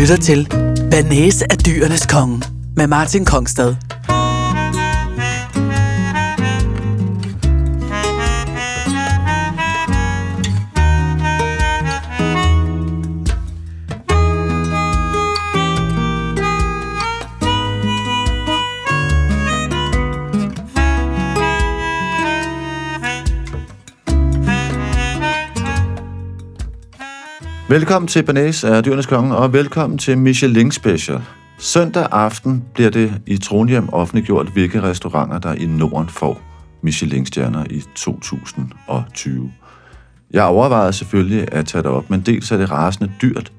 lytter til Banese af dyrenes konge med Martin Kongstad. Velkommen til Banæs af Dyrenes Konge, og velkommen til Michelin Special. Søndag aften bliver det i Trondheim offentliggjort, hvilke restauranter, der i Norden får Michelin-stjerner i 2020. Jeg overvejede selvfølgelig at tage det op, men dels er det rasende dyrt,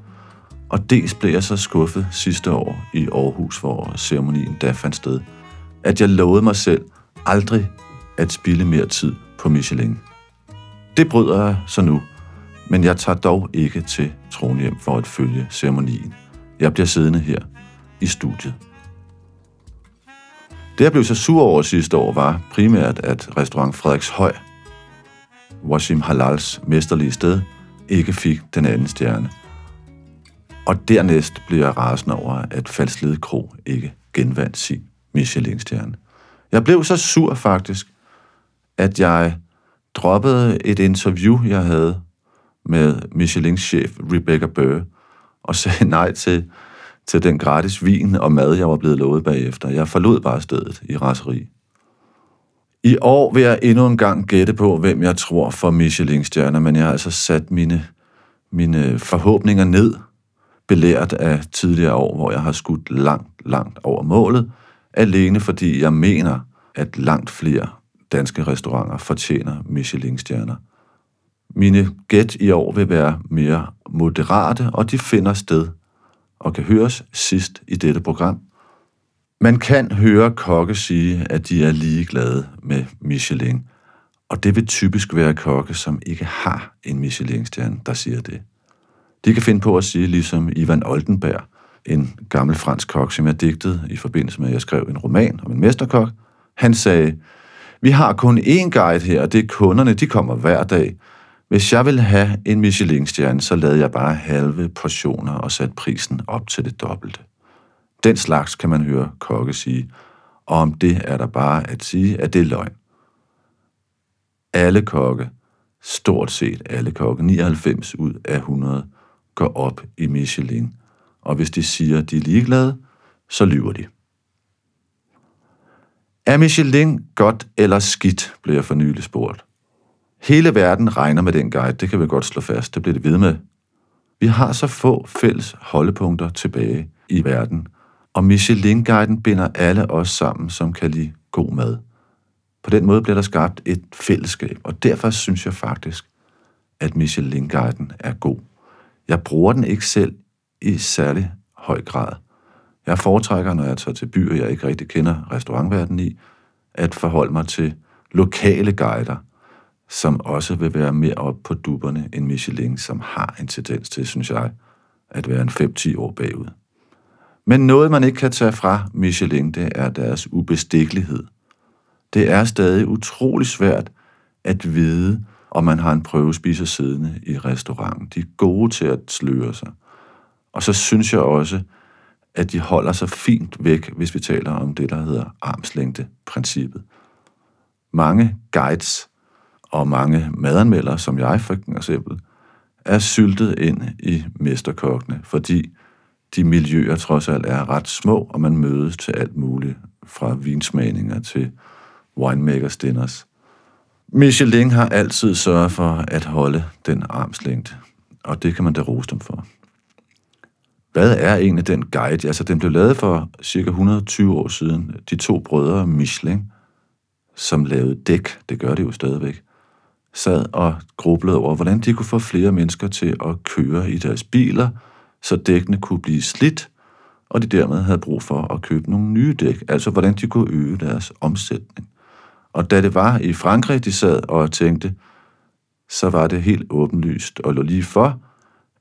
og dels blev jeg så skuffet sidste år i Aarhus, hvor ceremonien da fandt sted, at jeg lovede mig selv aldrig at spille mere tid på Michelin. Det bryder jeg så nu, men jeg tager dog ikke til Trondheim for at følge ceremonien. Jeg bliver siddende her i studiet. Det, jeg blev så sur over sidste år, var primært, at restaurant Frederiks Høj, Washim Halals mesterlige sted, ikke fik den anden stjerne. Og dernæst blev jeg rasende over, at Falslede Kro ikke genvandt sin Michelin-stjerne. Jeg blev så sur faktisk, at jeg droppede et interview, jeg havde med Michelins chef Rebecca Burr, og sagde nej til, til den gratis vin og mad, jeg var blevet lovet bagefter. Jeg forlod bare stedet i raseri. I år vil jeg endnu en gang gætte på, hvem jeg tror for Michelin-stjerner, men jeg har altså sat mine, mine forhåbninger ned, belært af tidligere år, hvor jeg har skudt langt, langt over målet, alene fordi jeg mener, at langt flere danske restauranter fortjener Michelin-stjerner. Mine gæt i år vil være mere moderate, og de finder sted og kan høres sidst i dette program. Man kan høre kokke sige, at de er ligeglade med Michelin, og det vil typisk være kokke, som ikke har en Michelin-stjerne, der siger det. De kan finde på at sige, ligesom Ivan Oldenberg, en gammel fransk kok, som jeg digtede i forbindelse med, at jeg skrev en roman om en mesterkok. Han sagde, vi har kun én guide her, og det er kunderne, de kommer hver dag, hvis jeg ville have en Michelin-stjerne, så lavede jeg bare halve portioner og satte prisen op til det dobbelte. Den slags kan man høre kokke sige, og om det er der bare at sige, at det er løgn. Alle kokke, stort set alle kokke, 99 ud af 100, går op i Michelin, og hvis de siger, at de er ligeglade, så lyver de. Er Michelin godt eller skidt, blev jeg for nylig spurgt. Hele verden regner med den guide, det kan vi godt slå fast, det bliver det ved med. Vi har så få fælles holdepunkter tilbage i verden, og Michelin-guiden binder alle os sammen, som kan lide god mad. På den måde bliver der skabt et fællesskab, og derfor synes jeg faktisk, at Michelin-guiden er god. Jeg bruger den ikke selv i særlig høj grad. Jeg foretrækker, når jeg tager til byer, jeg ikke rigtig kender restaurantverdenen i, at forholde mig til lokale guider – som også vil være mere op på duberne end Michelin, som har en tendens til, synes jeg, at være en 5-10 år bagud. Men noget, man ikke kan tage fra Michelin, det er deres ubestikkelighed. Det er stadig utrolig svært at vide, om man har en prøvespiser siddende i restauranten. De er gode til at sløre sig. Og så synes jeg også, at de holder sig fint væk, hvis vi taler om det, der hedder armslængde-princippet. Mange guides og mange madanmeldere, som jeg for eksempel, er syltet ind i mesterkokkene, fordi de miljøer trods alt er ret små, og man mødes til alt muligt, fra vinsmagninger til winemakers dinners. Michelin har altid sørget for at holde den armslængde, og det kan man da rose dem for. Hvad er egentlig den guide? Altså, den blev lavet for cirka 120 år siden. De to brødre Michelin, som lavede dæk, det gør de jo stadigvæk, sad og grublede over, hvordan de kunne få flere mennesker til at køre i deres biler, så dækkene kunne blive slidt, og de dermed havde brug for at købe nogle nye dæk, altså hvordan de kunne øge deres omsætning. Og da det var i Frankrig, de sad og tænkte, så var det helt åbenlyst og lå lige for,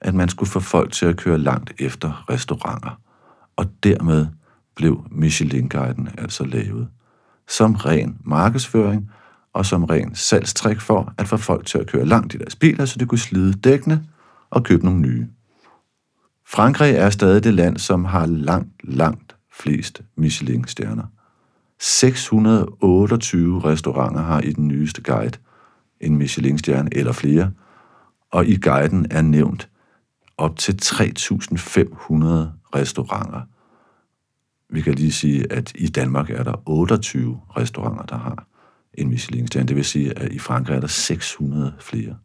at man skulle få folk til at køre langt efter restauranter. Og dermed blev Michelin-guiden altså lavet. Som ren markedsføring – og som ren salgstrik for at få folk til at køre langt i deres biler, så de kunne slide dækkene og købe nogle nye. Frankrig er stadig det land, som har langt, langt flest Michelin-stjerner. 628 restauranter har i den nyeste guide en Michelin-stjerne eller flere, og i guiden er nævnt op til 3.500 restauranter. Vi kan lige sige, at i Danmark er der 28 restauranter, der har en Michelin-stjerne. Det vil sige, at i Frankrig er der 600 flere.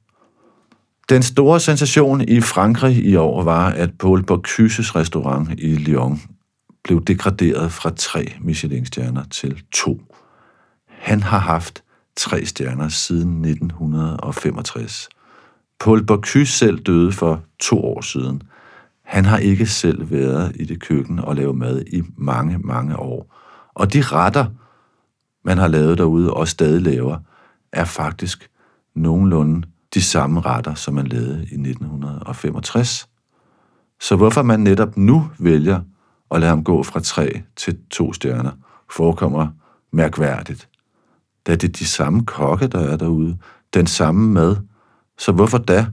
Den store sensation i Frankrig i år var, at Paul Bocuse restaurant i Lyon blev degraderet fra tre Michelin-stjerner til to. Han har haft tre stjerner siden 1965. Paul Bocuse selv døde for to år siden. Han har ikke selv været i det køkken og lavet mad i mange, mange år. Og de retter, man har lavet derude og stadig laver, er faktisk nogenlunde de samme retter, som man lavede i 1965. Så hvorfor man netop nu vælger at lade ham gå fra tre til to stjerner, forekommer mærkværdigt. Da det er de samme kokke, der er derude, den samme mad. Så hvorfor da?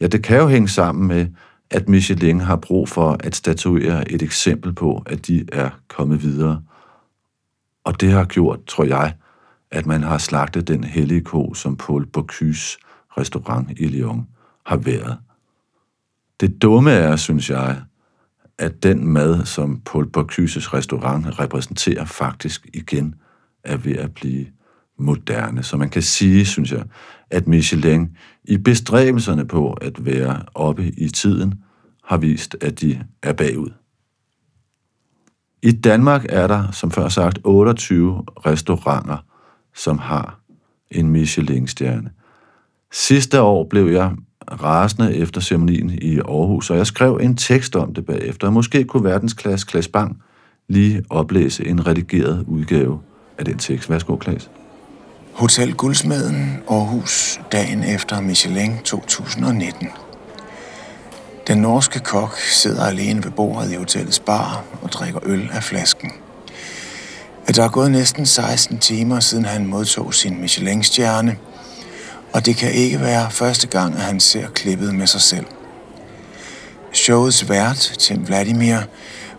Ja, det kan jo hænge sammen med, at Michelin har brug for at statuere et eksempel på, at de er kommet videre. Og det har gjort, tror jeg, at man har slagtet den hellige ko, som Paul Bocuse restaurant i Lyon har været. Det dumme er, synes jeg, at den mad, som Paul Bocuses restaurant repræsenterer, faktisk igen er ved at blive moderne. Så man kan sige, synes jeg, at Michelin i bestræbelserne på at være oppe i tiden, har vist, at de er bagud. I Danmark er der, som før sagt, 28 restauranter, som har en Michelin-stjerne. Sidste år blev jeg rasende efter ceremonien i Aarhus, og jeg skrev en tekst om det bagefter. Måske kunne verdensklasse Klas Bang lige oplæse en redigeret udgave af den tekst. Værsgo, Klas. Hotel Guldsmeden, Aarhus, dagen efter Michelin 2019. Den norske kok sidder alene ved bordet i hotellets bar og drikker øl af flasken. At der er gået næsten 16 timer, siden han modtog sin Michelin-stjerne – og det kan ikke være første gang, at han ser klippet med sig selv. Showets vært, Tim Vladimir,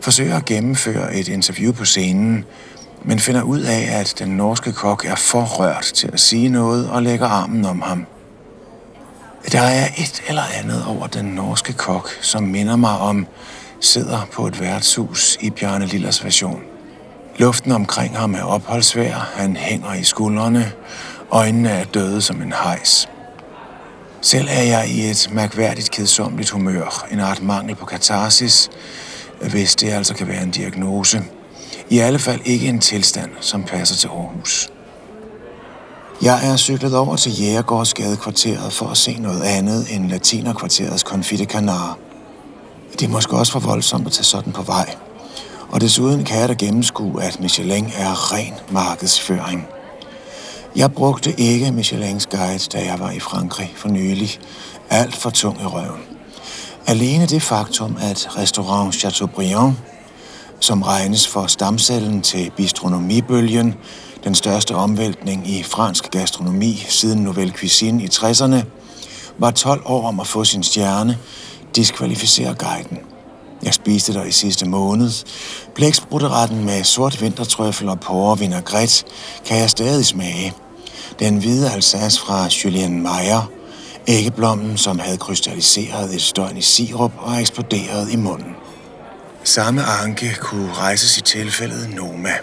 forsøger at gennemføre et interview på scenen, men finder ud af, at den norske kok er for rørt til at sige noget og lægger armen om ham. Der er et eller andet over den norske kok, som minder mig om sidder på et værtshus i Bjarne Lillers version. Luften omkring ham er opholdsvær, han hænger i skuldrene, Øjnene er døde som en hejs. Selv er jeg i et mærkværdigt kedsomligt humør, en art mangel på katarsis, hvis det altså kan være en diagnose. I alle fald ikke en tilstand, som passer til Aarhus. Jeg er cyklet over til Jægergårdsgadekvarteret for at se noget andet end latinerkvarterets konfitte kanar. Det er måske også for voldsomt at tage sådan på vej. Og desuden kan jeg da gennemskue, at Michelin er ren markedsføring – jeg brugte ikke Michelins guide, da jeg var i Frankrig for nylig. Alt for tung i røven. Alene det faktum, at restaurant Chateaubriand, som regnes for stamcellen til bistronomibølgen, den største omvæltning i fransk gastronomi siden Nouvelle Cuisine i 60'erne, var 12 år om at få sin stjerne, diskvalificerer guiden. Jeg spiste der i sidste måned. Blæksprutteretten med sort vintertrøffel og porre vinaigrette kan jeg stadig smage. Den hvide Alsace fra Julien Meyer, æggeblommen, som havde krystalliseret et støjn i sirup og eksploderet i munden. Samme anke kunne rejses i tilfældet Noma.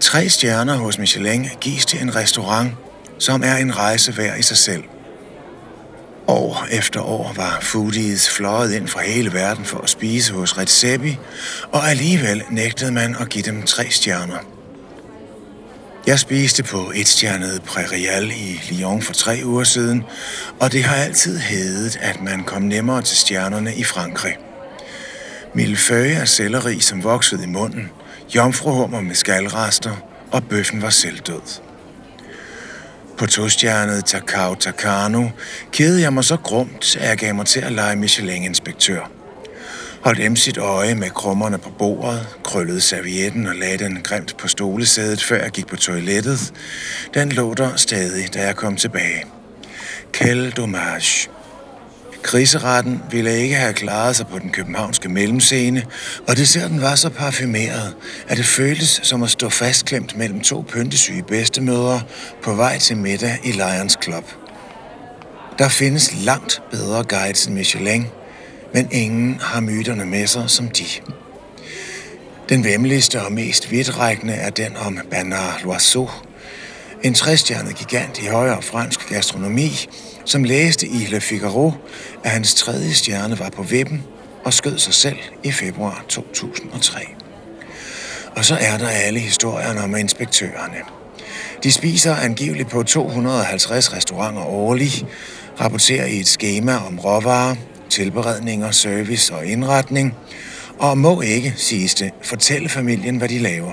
Tre stjerner hos Michelin gives til en restaurant, som er en rejse værd i sig selv – År efter år var foodies fløjet ind fra hele verden for at spise hos Redzepi, og alligevel nægtede man at give dem tre stjerner. Jeg spiste på et stjernet Prærial i Lyon for tre uger siden, og det har altid hedet, at man kom nemmere til stjernerne i Frankrig. Millefeuille er selleri, som voksede i munden, jomfruhummer med skalrester, og bøffen var selvdød. På tostjernet Takao Takano kædede jeg mig så grumt, at jeg gav mig til at lege Michelin-inspektør. Holdt em sit øje med krummerne på bordet, krøllede servietten og lagde den grimt på stolesædet, før jeg gik på toilettet. Den lå der stadig, da jeg kom tilbage. Kæld dommage. Kriseretten ville ikke have klaret sig på den københavnske mellemscene, og desserten var så parfumeret, at det føltes som at stå fastklemt mellem to pyntesyge bedstemødre på vej til middag i Lions Club. Der findes langt bedre guides end Michelin, men ingen har myterne med sig som de. Den vemmeligste og mest vidtrækkende er den om Bernard Loiseau, en træstjernet gigant i højere fransk gastronomi, som læste i Le Figaro, at hans tredje stjerne var på vippen og skød sig selv i februar 2003. Og så er der alle historierne om inspektørerne. De spiser angiveligt på 250 restauranter årligt, rapporterer i et schema om råvarer, tilberedninger, service og indretning, og må ikke, siges det, fortælle familien, hvad de laver.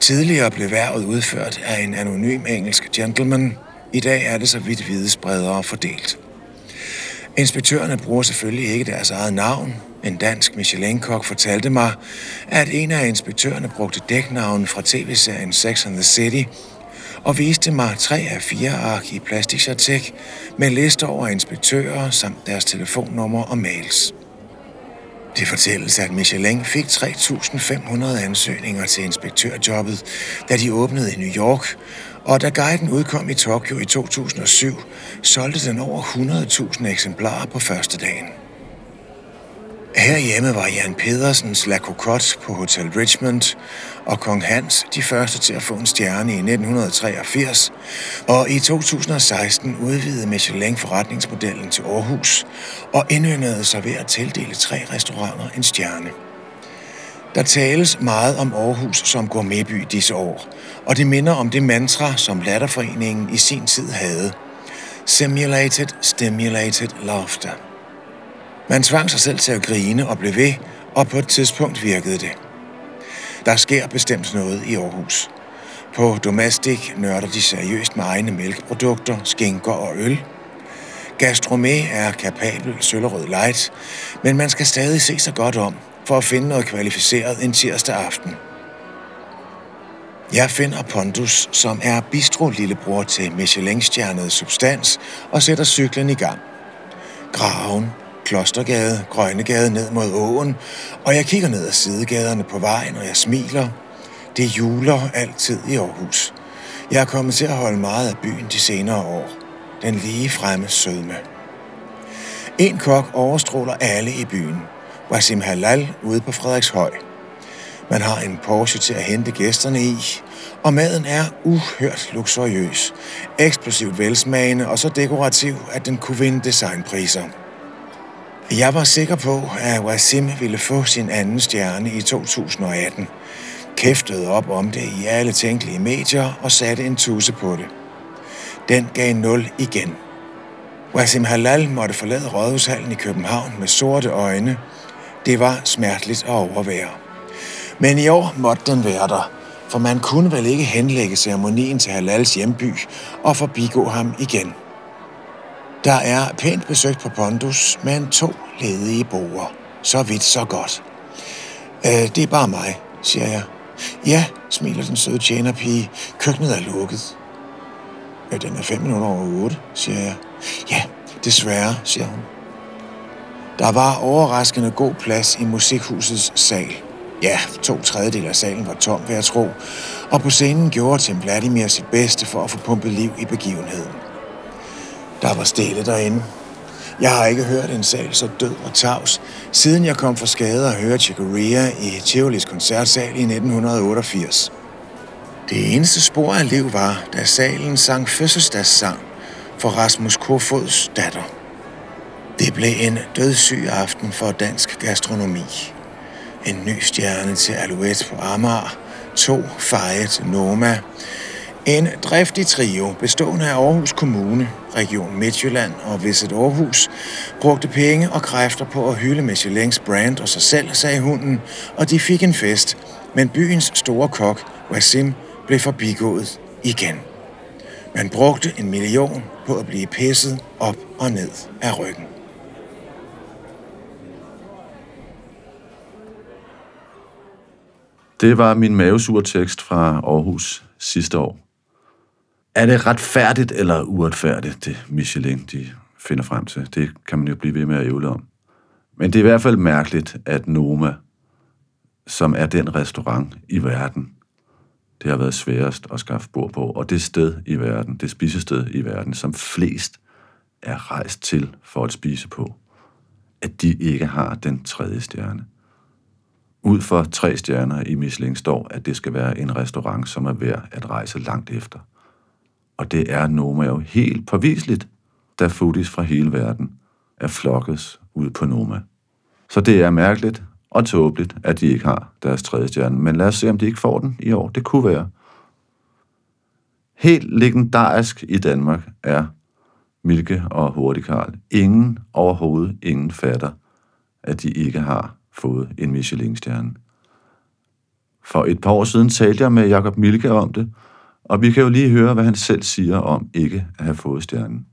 Tidligere blev værvet udført af en anonym engelsk gentleman. I dag er det så vidt vides bredere fordelt. Inspektørerne bruger selvfølgelig ikke deres eget navn. En dansk Michelin-kok fortalte mig, at en af inspektørerne brugte dæknavnen fra tv-serien Sex and the City og viste mig tre af fire ark i plastikchartek med lister over inspektører samt deres telefonnummer og mails. Det fortælles, at Michelin fik 3.500 ansøgninger til inspektørjobbet, da de åbnede i New York, og da guiden udkom i Tokyo i 2007, solgte den over 100.000 eksemplarer på første dagen. Herhjemme var Jan Pedersens La Cocotte på Hotel Richmond, og Kong Hans de første til at få en stjerne i 1983, og i 2016 udvidede Michelin forretningsmodellen til Aarhus og indyndede sig ved at tildele tre restauranter en stjerne. Der tales meget om Aarhus som gourmetby disse år, og det minder om det mantra, som Latterforeningen i sin tid havde. Simulated, stimulated laughter. Man tvang sig selv til at grine og blev ved, og på et tidspunkt virkede det. Der sker bestemt noget i Aarhus. På Domestic nørder de seriøst med egne mælkeprodukter, skinker og øl. Gastromé er kapabel sølvrød light, men man skal stadig se sig godt om for at finde noget kvalificeret en tirsdag aften. Jeg finder Pondus, som er bistro-lillebror til Michelin-stjernet Substans, og sætter cyklen i gang. Graven, Klostergade, Grønnegade ned mod åen, og jeg kigger ned ad sidegaderne på vejen, og jeg smiler. Det juler altid i Aarhus. Jeg er kommet til at holde meget af byen de senere år. Den lige fremme sødme. En kok overstråler alle i byen. Wasim Halal ude på Frederikshøj. Man har en Porsche til at hente gæsterne i, og maden er uhørt luksuriøs, eksplosivt velsmagende og så dekorativ, at den kunne vinde designpriser. Jeg var sikker på, at Wasim ville få sin anden stjerne i 2018. Kæftede op om det i alle tænkelige medier og satte en tusse på det. Den gav 0 igen. Wasim Halal måtte forlade Rådhushallen i København med sorte øjne. Det var smerteligt at overvære. Men i år måtte den være der, for man kunne vel ikke henlægge ceremonien til Halals hjemby og forbigå ham igen. Der er pænt besøgt på Pondus, men to ledige boer. Så vidt, så godt. Øh, det er bare mig, siger jeg. Ja, smiler den søde tjenerpige. Køkkenet er lukket. Ja, den er fem minutter over otte, siger jeg. Ja, desværre, siger hun. Der var overraskende god plads i musikhusets sal. Ja, to tredjedel af salen var tom, vil jeg tro. Og på scenen gjorde Tim Vladimir sit bedste for at få pumpet liv i begivenheden. Der var stille derinde. Jeg har ikke hørt en sal så død og tavs, siden jeg kom for skade og hørte Chicoria i Tivolis koncertsal i 1988. Det eneste spor af liv var, da salen sang fødselsdagssang for Rasmus Kofods datter. Det blev en dødssyg aften for dansk gastronomi. En ny stjerne til Alouette på Amager, to fejet til Noma, en driftig trio bestående af Aarhus Kommune, Region Midtjylland og Visit Aarhus brugte penge og kræfter på at hylde Michelins brand og sig selv, sagde hunden, og de fik en fest, men byens store kok, Wasim, blev forbigået igen. Man brugte en million på at blive pisset op og ned af ryggen. Det var min mavesurtekst fra Aarhus sidste år. Er det retfærdigt eller uretfærdigt, det Michelin de finder frem til. Det kan man jo blive ved med at ævle om. Men det er i hvert fald mærkeligt, at Noma, som er den restaurant i verden, det har været sværest at skaffe bord på, og det sted i verden, det spisested i verden, som flest er rejst til for at spise på, at de ikke har den tredje stjerne. Ud for tre stjerner i Michelin står, at det skal være en restaurant, som er værd at rejse langt efter. Og det er Noma jo helt påviseligt, da foodies fra hele verden er flokkes ud på Noma. Så det er mærkeligt og tåbeligt, at de ikke har deres tredje stjerne. Men lad os se, om de ikke får den i år. Det kunne være. Helt legendarisk i Danmark er Milke og Hurtigkarl. Ingen overhovedet, ingen fatter, at de ikke har fået en Michelin-stjerne. For et par år siden talte jeg med Jakob Milke om det, og vi kan jo lige høre, hvad han selv siger om ikke at have fået stjernen.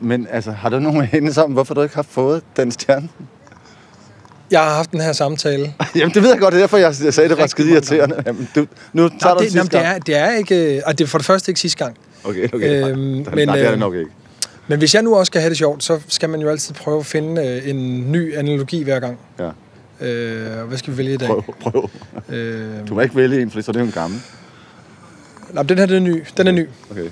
Men altså, har du nogen hændelser om, hvorfor du ikke har fået den stjerne? Jeg har haft den her samtale. Jamen, det ved jeg godt, det er derfor, jeg sagde, det var skide irriterende. Jamen, du, nu tager Nej, du det, det, sidste jamen, det, er, det er ikke... Og det er for det første ikke sidste gang. Okay, okay. Øhm, Øhm, men, nej, det er det øh, nok ikke. Men hvis jeg nu også skal have det sjovt, så skal man jo altid prøve at finde øh, en ny analogi hver gang. Ja. Øh, hvad skal vi vælge i dag? Prøv, prøv. Øh, Du må ikke vælge en, for så er det jo en gammel. nej, den her den er ny. Den er ny. Okay.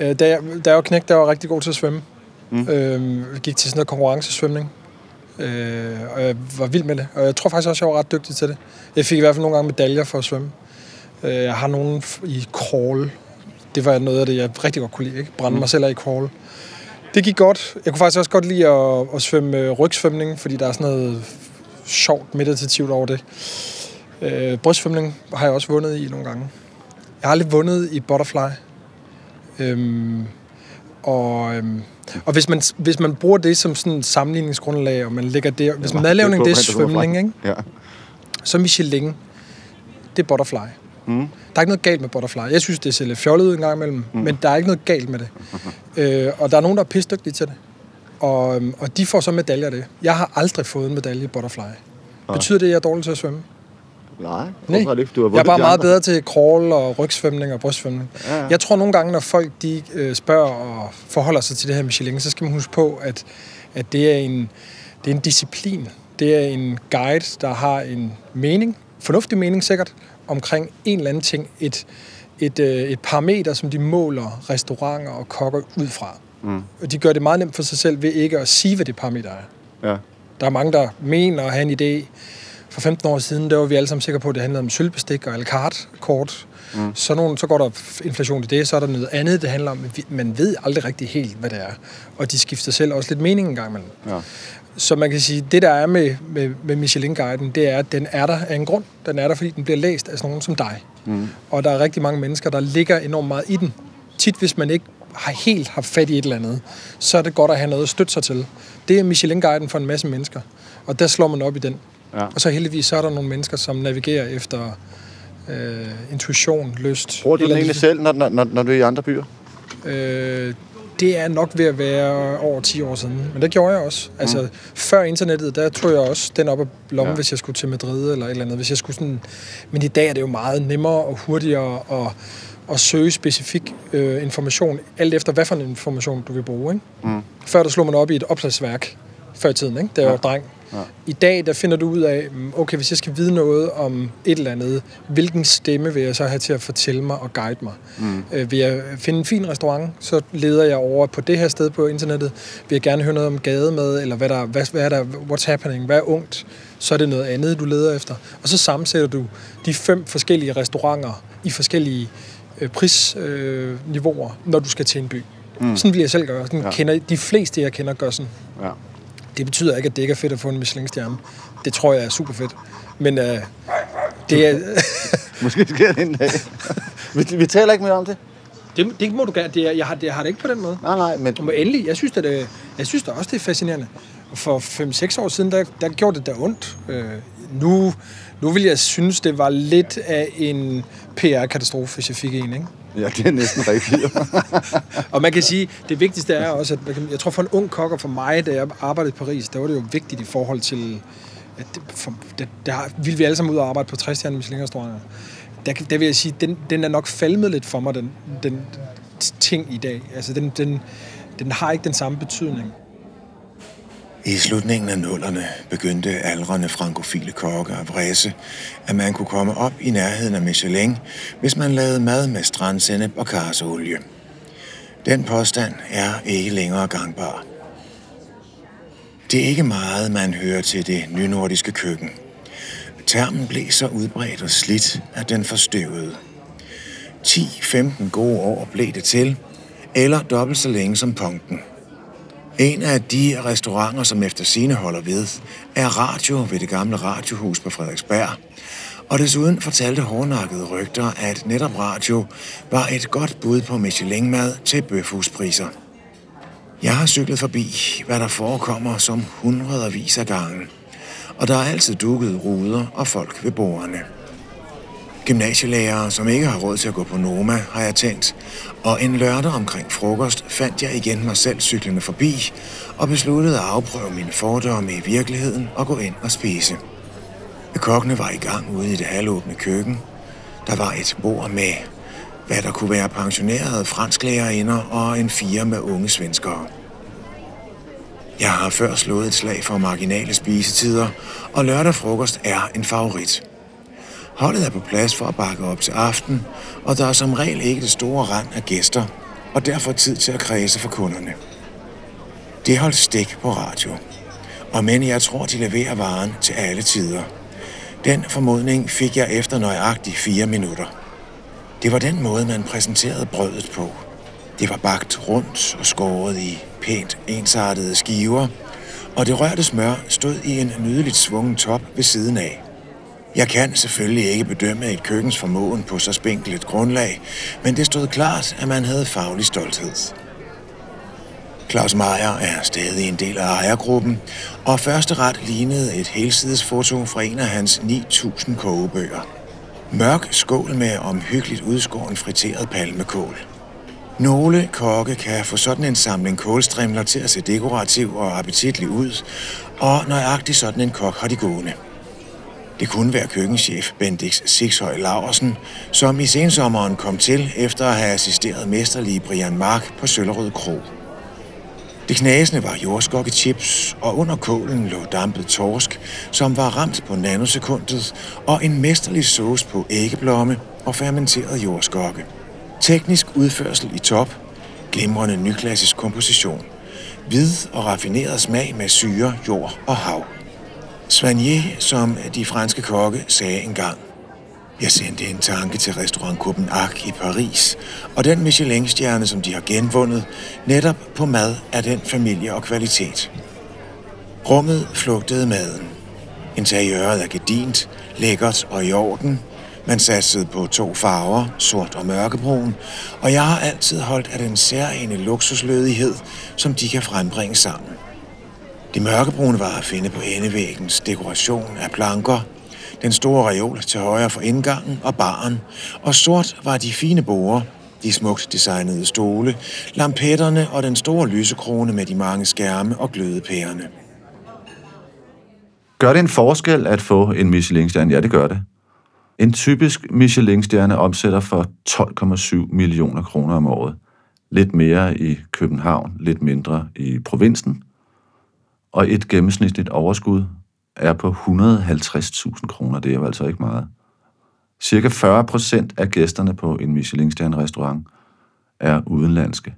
Øh, da, jeg, da jeg var knægt, der var jeg rigtig god til at svømme. Mm. Øh, gik til sådan noget konkurrencesvømning. Øh, og jeg var vild med det. Og jeg tror faktisk også, jeg var ret dygtig til det. Jeg fik i hvert fald nogle gange medaljer for at svømme. Øh, jeg har nogen i crawl. Det var noget af det, jeg rigtig godt kunne lide. Ikke? Brænde mm. mig selv af i crawl. Det gik godt. Jeg kunne faktisk også godt lide at, at svømme øh, rygsvømning, fordi der er sådan noget sjovt meditativt over det. Øh, brystsvømning har jeg også vundet i nogle gange. Jeg har aldrig vundet i butterfly. Øhm, og, øhm, og hvis man, hvis man bruger det som sådan sammenligningsgrundlag, og man lægger det... Hvis man madlavning, det er svømning, ikke? Ja. så Michelin, det er butterfly. Mm. Der er ikke noget galt med butterfly. Jeg synes, det ser lidt fjollet ud en gang imellem, mm. men der er ikke noget galt med det. øh, og der er nogen, der er pisdygtige til det. Og, øhm, og de får så medaljer af det. Jeg har aldrig fået en medalje i butterfly. Betyder det, at jeg er dårlig til at svømme? Nej, Nej. er det ikke? Du har jeg er bare meget bedre til crawl og rygsvømning og brystsvømning. Ja, ja. Jeg tror nogle gange, når folk de, øh, spørger og forholder sig til det her Michelin, så skal man huske på, at, at det, er en, det er en disciplin. Det er en guide, der har en mening, fornuftig mening sikkert, omkring en eller anden ting. Et, et, øh, et parameter, som de måler restauranter og kokker ud fra. Mm. Og de gør det meget nemt for sig selv ved ikke at sige, hvad det parameter er. Ja. Der er mange, der mener at have en idé. For 15 år siden, der var vi alle sammen sikre på, at det handlede om sølvbestik og à la carte kort. Mm. Så, nogle, så går der inflation i det, så er der noget andet, det handler om. Man ved aldrig rigtig helt, hvad det er. Og de skifter selv også lidt mening en gang imellem. Ja. Så man kan sige, det der er med, med, med Michelin-guiden, det er, at den er der af en grund. Den er der, fordi den bliver læst af sådan nogen som dig. Mm. Og der er rigtig mange mennesker, der ligger enormt meget i den. Tit, hvis man ikke har helt haft fat i et eller andet, så er det godt at have noget at støtte sig til. Det er Michelin-guiden for en masse mennesker. Og der slår man op i den. Ja. Og så heldigvis, så er der nogle mennesker, som navigerer efter øh, intuition, lyst. Bruger du den egentlig selv, når, når, når, når du er i andre byer? Øh, det er nok ved at være over 10 år siden. Men det gjorde jeg også. Altså, mm. før internettet, der tog jeg også den op af lommen, Ja. hvis jeg skulle til Madrid eller et eller andet. Hvis jeg skulle sådan... Men i dag er det jo meget nemmere og hurtigere at, at søge specifik øh, information, alt efter hvad for en information du vil bruge. Ikke? Mm. Før der slog man op i et opslagsværk, før i tiden, ikke? da jeg ja. var dreng. Ja. I dag, der finder du ud af, mm, okay, hvis jeg skal vide noget om et eller andet, hvilken stemme vil jeg så have til at fortælle mig og guide mig? Mm. Øh, vil jeg finde en fin restaurant, så leder jeg over på det her sted på internettet. Vil jeg gerne høre noget om gademad, eller hvad, der, hvad, hvad er der, what's happening, hvad er ungt? Så er det noget andet, du leder efter. Og så sammensætter du de fem forskellige restauranter i forskellige øh, prisniveauer, øh, når du skal til en by. Mm. Sådan vil jeg selv gøre. Sådan ja. kender, de fleste, jeg kender, gør sådan. Ja. Det betyder ikke, at det ikke er fedt at få en Michelin-stjerne. Det tror jeg er super fedt. Men øh, det er... Måske sker det en dag. vi, vi taler ikke mere om det. det, det må du gerne. Det er, jeg, har, det, jeg har det ikke på den måde. Nej, nej, men... Må endelig. Jeg synes, at det, jeg synes da også, det er fascinerende. Og For 5-6 år siden, der, der gjorde det da ondt. Øh, nu, nu vil jeg synes, det var lidt af en PR-katastrofe, hvis jeg fik en, ikke? Ja, det er næsten rigtigt. Og man kan sige, det vigtigste er også, at kan- jeg tror for en ung kok og for mig, da jeg arbejdede i Paris, der var det jo vigtigt i forhold til, at det, for, der, der ville vi alle sammen ud og arbejde på 60 stjerne Michelin-restauranter. Der, der vil jeg sige, den, den er nok falmet lidt for mig, den, den ting i dag. Altså den, den, den har ikke den samme betydning. I slutningen af nullerne begyndte aldrende frankofile kokke at vræse, at man kunne komme op i nærheden af Michelin, hvis man lavede mad med strandsennep og karseolie. Den påstand er ikke længere gangbar. Det er ikke meget, man hører til det nynordiske køkken. Termen blev så udbredt og slidt, at den forstøvede. 10-15 gode år blev det til, eller dobbelt så længe som punkten. En af de restauranter, som efter sine holder ved, er Radio ved det gamle radiohus på Frederiksberg. Og desuden fortalte hårdnakkede rygter, at netop Radio var et godt bud på Michelin-mad til bøfhuspriser. Jeg har cyklet forbi, hvad der forekommer som hundredvis af gange. Og der er altid dukket ruder og folk ved bordene. Gymnasielærere, som ikke har råd til at gå på Noma, har jeg tænkt. Og en lørdag omkring frokost fandt jeg igen mig selv cyklende forbi og besluttede at afprøve mine fordomme i virkeligheden og gå ind og spise. Kokkene var i gang ude i det halvåbne køkken. Der var et bord med, hvad der kunne være pensionerede fransklærerinder og en fire med unge svenskere. Jeg har før slået et slag for marginale spisetider, og lørdag frokost er en favorit. Holdet er på plads for at bakke op til aften, og der er som regel ikke det store rand af gæster, og derfor tid til at kredse for kunderne. Det holdt stik på radio, og men jeg tror, de leverer varen til alle tider. Den formodning fik jeg efter nøjagtigt fire minutter. Det var den måde, man præsenterede brødet på. Det var bagt rundt og skåret i pænt ensartede skiver, og det rørte smør stod i en nydeligt svungen top ved siden af. Jeg kan selvfølgelig ikke bedømme et køkkens formåen på så spinkelt et grundlag, men det stod klart, at man havde faglig stolthed. Claus Meier er stadig en del af ejergruppen, og første ret lignede et helsidesfoto fra en af hans 9.000 kogebøger. Mørk skål med omhyggeligt udskåren friteret palmekål. Nogle kokke kan få sådan en samling kålstrimler til at se dekorativ og appetitlig ud, og nøjagtigt sådan en kok har de gående. Det kunne være køkkenchef Bendix Sixhøj Laversen, som i sensommeren kom til efter at have assisteret mesterlige Brian Mark på Søllerød Kro. Det knasende var jordskokkechips, og under kålen lå dampet torsk, som var ramt på nanosekundet, og en mesterlig sauce på æggeblomme og fermenteret jordskokke. Teknisk udførsel i top, glimrende nyklassisk komposition, hvid og raffineret smag med syre, jord og hav. Svanier, som de franske kokke sagde engang. Jeg sendte en tanke til restaurant Copenhague i Paris, og den Michelin-stjerne, som de har genvundet, netop på mad af den familie og kvalitet. Rummet flugtede maden. Interiøret er gedint, lækkert og i orden. Man satsede på to farver, sort og mørkebrun, og jeg har altid holdt af den særlige luksuslødighed, som de kan frembringe sammen. De mørkebrune var at finde på endevæggens dekoration af planker, den store reol til højre for indgangen og baren, og sort var de fine borer, de smukt designede stole, lampetterne og den store lysekrone med de mange skærme og glødepærerne. Gør det en forskel at få en Michelin-stjerne? Ja, det gør det. En typisk Michelin-stjerne omsætter for 12,7 millioner kroner om året. Lidt mere i København, lidt mindre i provinsen. Og et gennemsnitligt overskud er på 150.000 kroner. Det er jo altså ikke meget. Cirka 40 procent af gæsterne på en Michelin-stjerne-restaurant er udenlandske.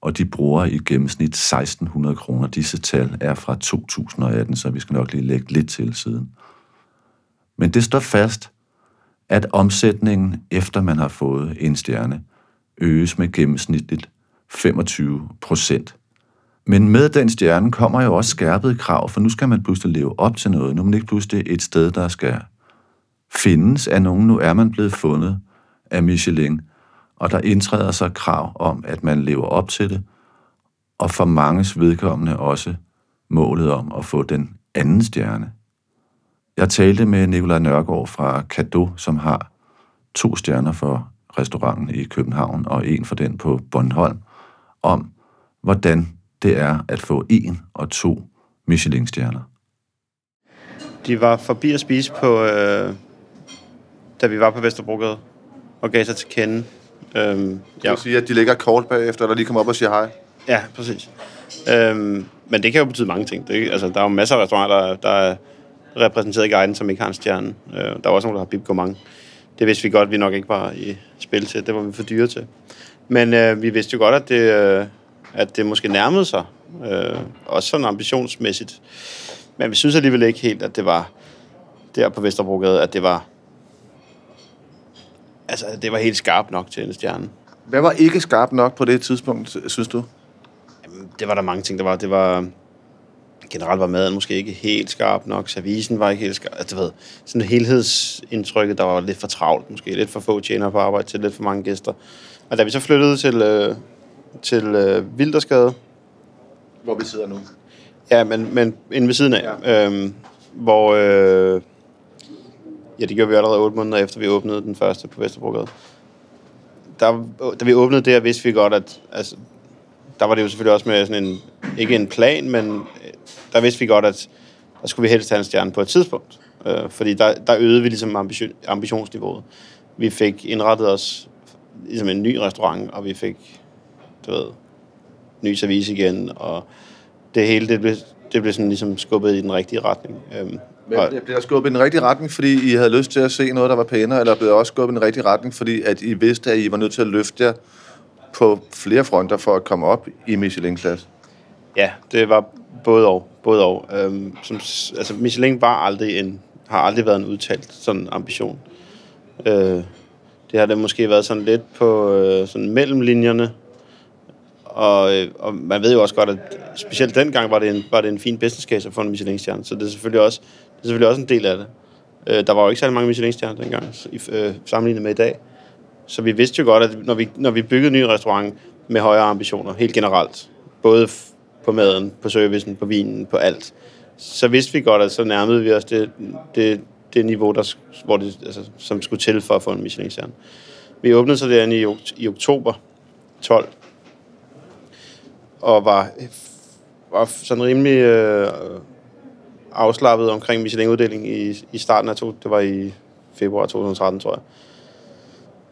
Og de bruger i gennemsnit 1600 kroner. Disse tal er fra 2018, så vi skal nok lige lægge lidt til siden. Men det står fast, at omsætningen efter man har fået en stjerne øges med gennemsnitligt 25 procent. Men med den stjerne kommer jo også skærpede krav, for nu skal man pludselig leve op til noget. Nu er man ikke pludselig et sted, der skal findes af nogen. Nu er man blevet fundet af Michelin, og der indtræder sig krav om, at man lever op til det, og for manges vedkommende også målet om at få den anden stjerne. Jeg talte med Nikolaj Nørgaard fra Kado, som har to stjerner for restauranten i København og en for den på Bornholm, om hvordan det er at få en og to Michelin-stjerner. De var forbi at spise på, øh, da vi var på Vesterbrogade og gav sig til kende. Øhm, Det vil sige, at de ligger kort bagefter, eller lige kommer op og siger hej. Ja, præcis. Øhm, men det kan jo betyde mange ting. Det, altså, der er jo masser af restauranter, der, der er repræsenteret i guiden, som ikke har en stjerne. Øh, der er også nogen, der har bip gourmand. Det vidste vi godt, vi nok ikke var i spil til. Det var vi for dyre til. Men øh, vi vidste jo godt, at det, øh, at det måske nærmede sig. Øh, også sådan ambitionsmæssigt. Men vi synes alligevel ikke helt, at det var der på Vesterbrogade, at det var altså, det var helt skarpt nok til en stjerne. Hvad var ikke skarpt nok på det tidspunkt, synes du? Jamen, det var der mange ting, der var. Det var generelt var maden måske ikke helt skarp nok, servicen var ikke helt skarp. Altså, du ved, sådan helhedsindtrykket, der var lidt for travlt måske, lidt for få tjenere på arbejde til lidt for mange gæster. Og da vi så flyttede til, øh, til øh, Vildersgade, Hvor vi sidder nu. Ja, men, men inde ved siden af. Ja. Øhm, hvor... Øh, ja, det gjorde vi allerede 8 måneder efter, vi åbnede den første på Vesterbrogade. Der, da vi åbnede der, vidste vi godt, at... Altså, der var det jo selvfølgelig også med sådan en... Ikke en plan, men øh, der vidste vi godt, at der skulle vi helst have en stjerne på et tidspunkt. Øh, fordi der, der øgede vi ligesom ambition, ambitionsniveauet. Vi fik indrettet os ligesom en ny restaurant, og vi fik, du ved, ny service igen, og det hele, det blev, det blev sådan ligesom skubbet i den rigtige retning. Øhm, Men og, blev skubbet i den rigtige retning, fordi I havde lyst til at se noget, der var pænere, eller blev også skubbet i den rigtige retning, fordi at I vidste, at I var nødt til at løfte jer på flere fronter for at komme op i Michelin-klasse? ja, det var både og. Både og. Øhm, som, altså, Michelin var aldrig en, har aldrig været en udtalt sådan ambition. Øh, det har det måske været sådan lidt på øh, sådan mellem linjerne. Og, øh, og man ved jo også godt, at specielt dengang var det en, var det en fin business case at få en Michelin-stjerne. Så det er selvfølgelig også, det er selvfølgelig også en del af det. Øh, der var jo ikke særlig mange Michelin-stjerner dengang, i, øh, sammenlignet med i dag. Så vi vidste jo godt, at når vi, når vi byggede en ny restaurant med højere ambitioner, helt generelt, både f- på maden, på servicen, på vinen, på alt, så vidste vi godt, at så nærmede vi os det, det, det niveau, der, hvor det, altså, som skulle til for at få en Michelin-stjerne. Vi åbnede så derinde i, i oktober 12, og var, var sådan rimelig øh, afslappet omkring Michelin-uddelingen i, i starten af to, det var i februar 2013, tror jeg.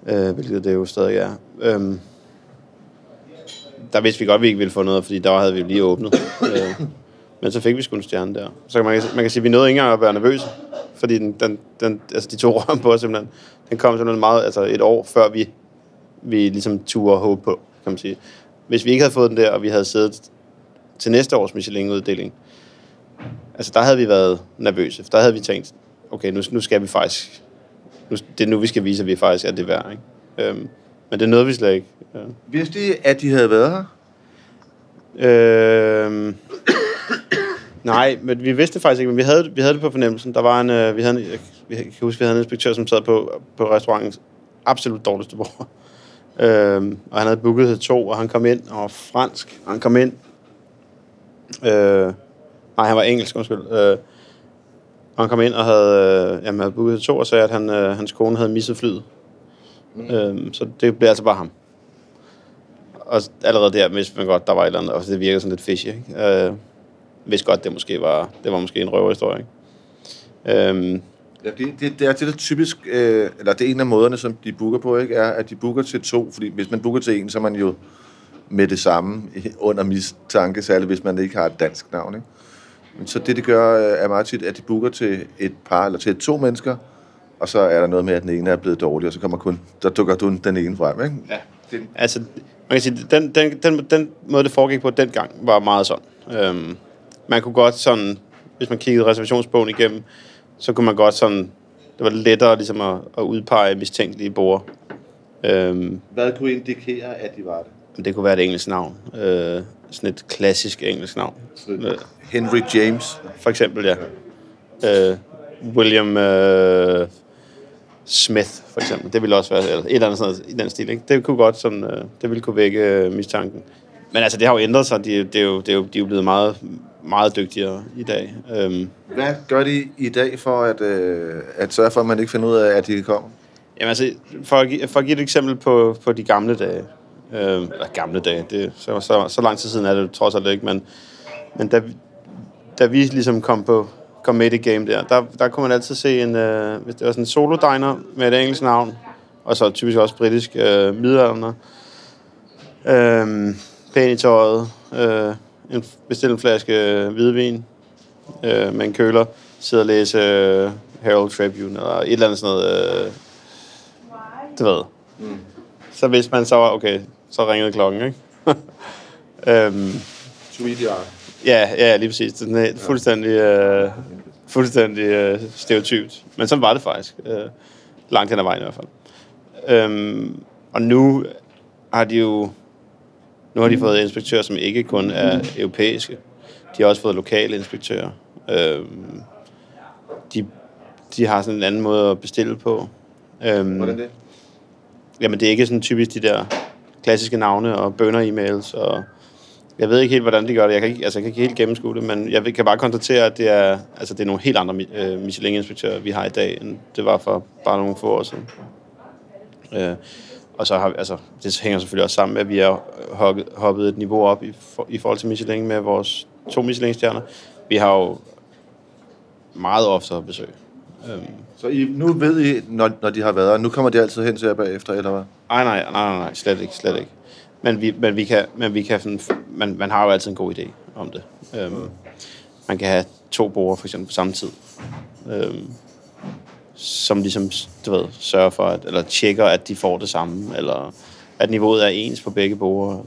Øh, hvilket det jo stadig er. Øhm, der vidste vi godt, at vi ikke ville få noget, fordi der havde vi lige åbnet. øh, men så fik vi sgu en stjerne der. Så man kan, man kan sige, at vi nåede ikke engang at være nervøse, fordi den, den, den, altså de to røm på os simpelthen, den kom simpelthen meget, altså et år før vi, vi ligesom turde håbe på, kan man sige. Hvis vi ikke havde fået den der, og vi havde siddet til næste års Michelin-uddeling, altså der havde vi været nervøse. For der havde vi tænkt, okay, nu, nu skal vi faktisk, nu, det er nu, vi skal vise, at vi faktisk er det værd. Ikke? Øhm, men det nåede vi slet ikke. Ja. Vidste I, at de havde været her? Øhm, nej, men vi vidste faktisk ikke, men vi havde, vi havde det på fornemmelsen. Der var en, øh, vi havde en, jeg kan huske, vi havde en inspektør, som sad på, på restaurantens absolut dårligste bord. Øhm, og han havde booket til to, og han kom ind, og var fransk, han kom ind. Øh, nej, han var engelsk, undskyld. Øh, og han kom ind og havde, øh, jamen, havde booket til to, og sagde, at han, øh, hans kone havde misset flyet. Mm. Øhm, så det blev altså bare ham og allerede der vidste man godt, der var et eller andet, og det virkede sådan lidt fishy, ikke? Øh, vidste godt, det måske var, det var måske en røverhistorie, ikke? Øhm, Ja, det, det, det er det, der typisk, øh, eller det er en af måderne, som de booker på, ikke, er, at de booker til to, fordi hvis man booker til en, så er man jo med det samme under mistanke, særligt hvis man ikke har et dansk navn, ikke? Men så det, de gør, øh, er meget tit, at de booker til et par, eller til to mennesker, og så er der noget med, at den ene er blevet dårlig, og så kommer kun, der dukker kun den ene frem, ikke? Ja. Det, altså, man kan sige, den, den, den, den måde, det foregik på dengang, var meget sådan. Øhm, man kunne godt sådan, hvis man kiggede reservationsbogen igennem, så kunne man godt sådan, det var lettere ligesom at, at udpege mistænkelige bord. Øhm, hvad kunne indikere, at de var det? det kunne være et engelsk navn. Øh, sådan et klassisk engelsk navn. Øh, Henry James. For eksempel, ja. Øh, William øh, Smith, for eksempel. Det ville også være eller et eller andet sådan noget, i den stil. Ikke? Det kunne godt sådan, øh, det ville kunne vække øh, mistanken. Men altså, det har jo ændret sig. De, det er jo, det er jo, de er jo blevet meget, meget dygtigere i dag. Øhm, Hvad gør de i dag for at, øh, at sørge for, at man ikke finder ud af, at de kommer? Jamen altså, for at, give, for at give et eksempel på, på de gamle dage. Øh, eller gamle dage, det, så, så, så lang tid siden er det trods alt ikke, men, men da, da vi ligesom kom på kom med i det game der, der, der kunne man altid se en, øh, hvis det var sådan en solo diner med et engelsk navn, og så typisk også britisk øh, middelalderne. Øh, pæn i tøjet, øh, en, bestille en flaske hvidvin øh, med en køler, sidde og læse øh, Herald Tribune, eller et eller andet sådan noget, øh, du ved. Mm. Så hvis man så, okay, så ringede klokken, ikke? øhm, Tweet i Ja, ja, lige præcis. Den er fuldstændig, øh, fuldstændig øh, stereotypt. Men sådan var det faktisk. Øh, langt hen ad vejen i hvert fald. Øhm, og nu har de jo nu har de fået inspektører, som ikke kun er europæiske. De har også fået lokale inspektører. Øhm, de, de har sådan en anden måde at bestille på. Øhm, Hvordan det? Jamen, det er ikke sådan typisk de der klassiske navne og bønder-emails og jeg ved ikke helt, hvordan de gør det. Jeg kan ikke, altså, jeg kan ikke helt gennemskue det, men jeg kan bare konstatere, at det er, altså, det er nogle helt andre øh, Michelin-inspektører, vi har i dag, end det var for bare nogle få år siden. Øh, og så har vi, altså, det hænger selvfølgelig også sammen med, at vi har hoppet, et niveau op i, for, i forhold til Michelin med vores to Michelin-stjerner. Vi har jo meget oftere besøg. Øhm, Så I, nu ved I, når, når de har været her, nu kommer de altid hen til jer bagefter, eller hvad? Nej, nej, nej, nej, nej, slet ikke, slet ikke. Men vi, men vi kan, men vi kan sådan, man, man har jo altid en god idé om det. Øhm, man kan have to borer for eksempel på samme tid. Øhm, som ligesom, du ved, sørger for, at, eller tjekker, at de får det samme, eller at niveauet er ens på begge borer.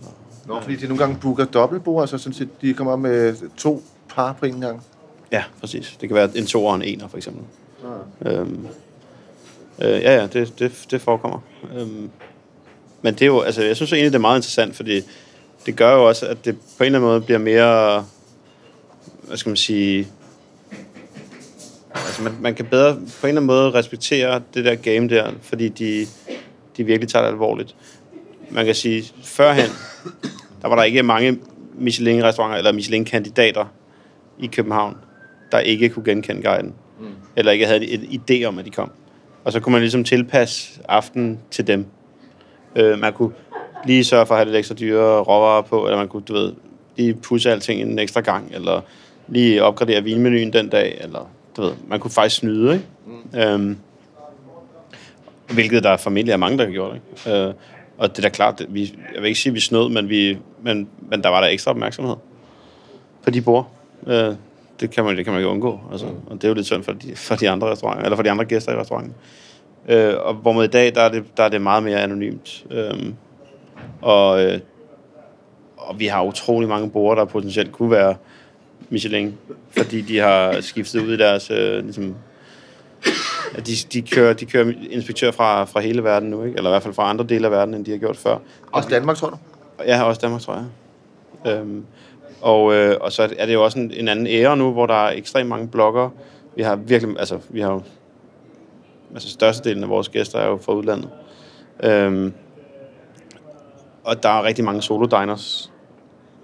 Nå, fordi de nogle gange booker dobbeltbord, altså sådan set, de kommer med to par på en gang. Ja, præcis. Det kan være en to og en ener, for eksempel. Øhm, øh, ja, ja, det, det, det forekommer. Øhm, men det er jo, altså, jeg synes egentlig, det er meget interessant, fordi det gør jo også, at det på en eller anden måde bliver mere, hvad skal man sige, altså man, man kan bedre på en eller anden måde respektere det der game der, fordi de, de virkelig tager det alvorligt. Man kan sige, førhen, der var der ikke mange Michelin-restauranter eller Michelin-kandidater i København, der ikke kunne genkende guiden. Mm. Eller ikke havde en idé om, at de kom. Og så kunne man ligesom tilpasse aftenen til dem. Øh, man kunne lige sørge for at have lidt ekstra dyre råvarer på, eller man kunne, du ved, lige pusse alting en ekstra gang, eller lige opgradere vinmenuen den dag, eller du ved, man kunne faktisk snyde, ikke? Mm. Øhm, hvilket der formentlig er mange, der har gjort, ikke? Øh, og det er da klart, vi, jeg vil ikke sige, at vi snød, men, vi, men, men der var der ekstra opmærksomhed på de bord. Øh, det kan man, det kan man ikke undgå. Altså, og det er jo lidt synd for de, for de andre restauranter, eller for de andre gæster i restauranten. Øh, og hvor mod i dag, der er det, der er det meget mere anonymt. Øh, og, øh, og vi har utrolig mange borde, der potentielt kunne være Michelin, fordi de har skiftet ud i deres... Øh, ligesom, at de, de, kører, de kører inspektør fra, fra hele verden nu, ikke? eller i hvert fald fra andre dele af verden, end de har gjort før. Også Danmark, tror du? Ja, også Danmark, tror jeg. Øhm, og, øh, og så er det jo også en, en anden ære nu, hvor der er ekstremt mange blogger. Vi har virkelig, altså vi har jo, altså størstedelen af vores gæster er jo fra udlandet. Øhm, og der er rigtig mange solo diners.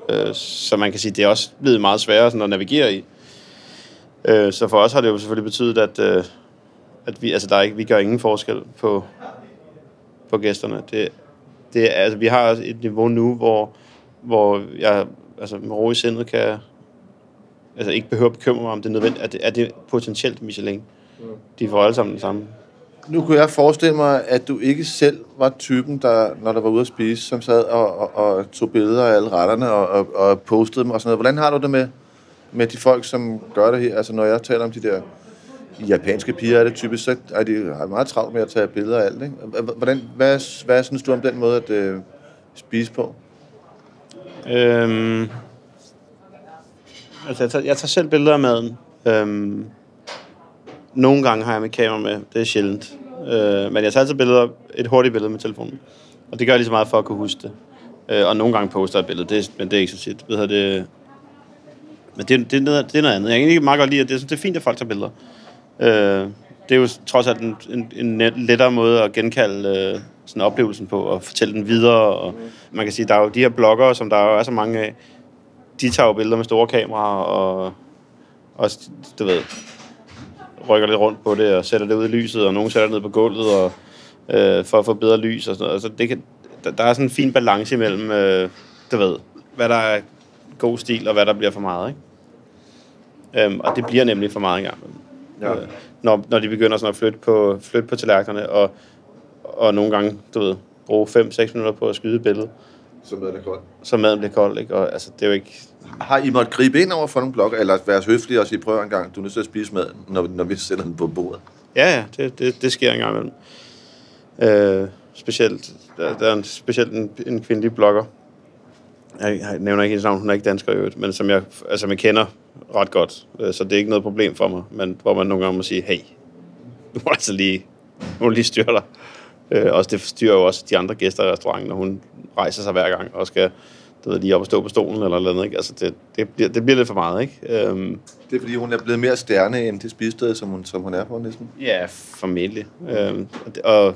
Øh, så man kan sige, det er også blevet meget sværere sådan at navigere i. Øh, så for os har det jo selvfølgelig betydet, at, øh, at vi, altså der er ikke, vi gør ingen forskel på, på gæsterne. Det, det altså, vi har et niveau nu, hvor, hvor jeg altså, med ro i sindet kan altså, ikke behøver at bekymre mig om det er nødvendigt. Er det, er det potentielt Michelin? De får alle sammen den samme. Nu kunne jeg forestille mig, at du ikke selv var typen, der, når der var ude at spise, som sad og, og, og tog billeder af alle retterne og, og, og postede dem og sådan noget. Hvordan har du det med, med de folk, som gør det her? Altså når jeg taler om de der japanske piger, er det typisk, så er de har meget travlt med at tage billeder af alt. Ikke? Hvordan, hvad, hvad synes du om den måde at øh, spise på? Øhm, altså, jeg tager, jeg tager selv billeder af maden. Øhm, nogle gange har jeg mit kamera med. Det er sjældent. Øh, men jeg tager altid billeder, et hurtigt billede med telefonen. Og det gør jeg lige så meget for at kunne huske det. Øh, og nogle gange poster jeg et billede, det, er- men det er ikke så tit. Ved jeg, det, men det, det, er noget, det er noget andet. Jeg kan ikke meget godt lide, at det, er- det er fint, at folk tager billeder. Øh, det er jo trods alt en, en, en lettere måde at genkalde øh, sådan oplevelsen på, og fortælle den videre. Og man kan sige, der er jo de her bloggere, som der jo er så mange af, de tager jo billeder med store kameraer, og også, du ved, rykker lidt rundt på det, og sætter det ud i lyset, og nogen sætter det ned på gulvet, og, øh, for at få bedre lys og sådan noget. Altså, det kan, der, der er sådan en fin balance imellem, øh, du ved, hvad der er god stil, og hvad der bliver for meget, ikke? Øhm, og det bliver nemlig for meget engang. Ja. Øh, når, når de begynder sådan at flytte på, flytte på tallerkenerne, og, og nogle gange, du ved, bruge 5-6 minutter på at skyde et billede, Så maden er kold. så maden bliver kold. Ikke? Og, altså, det er jo ikke... Har I måttet gribe ind over for nogle blokker, eller være høflige og sige, prøv en gang, du er nødt til at spise maden, når, når vi sætter den på bordet? Ja, ja, det, det, det sker en gang imellem. Øh, specielt, der, der er en, specielt en, en kvindelig blogger. Jeg, jeg nævner ikke hendes navn, hun er ikke dansker i øvrigt, men som jeg, altså, jeg kender ret godt. Øh, så det er ikke noget problem for mig, men hvor man nogle gange må sige, hey, du må altså lige, du må lige styre dig. Øh, også det styrer jo også de andre gæster i restauranten, når hun rejser sig hver gang og skal du ved, lige op og stå på stolen eller noget. Ikke? Altså, det, det, bliver, det bliver lidt for meget, ikke? Øhm, Det er, fordi hun er blevet mere stjerne end det spisested, som hun, som hun er på næsten. Ja, formentlig. Øhm, og, og,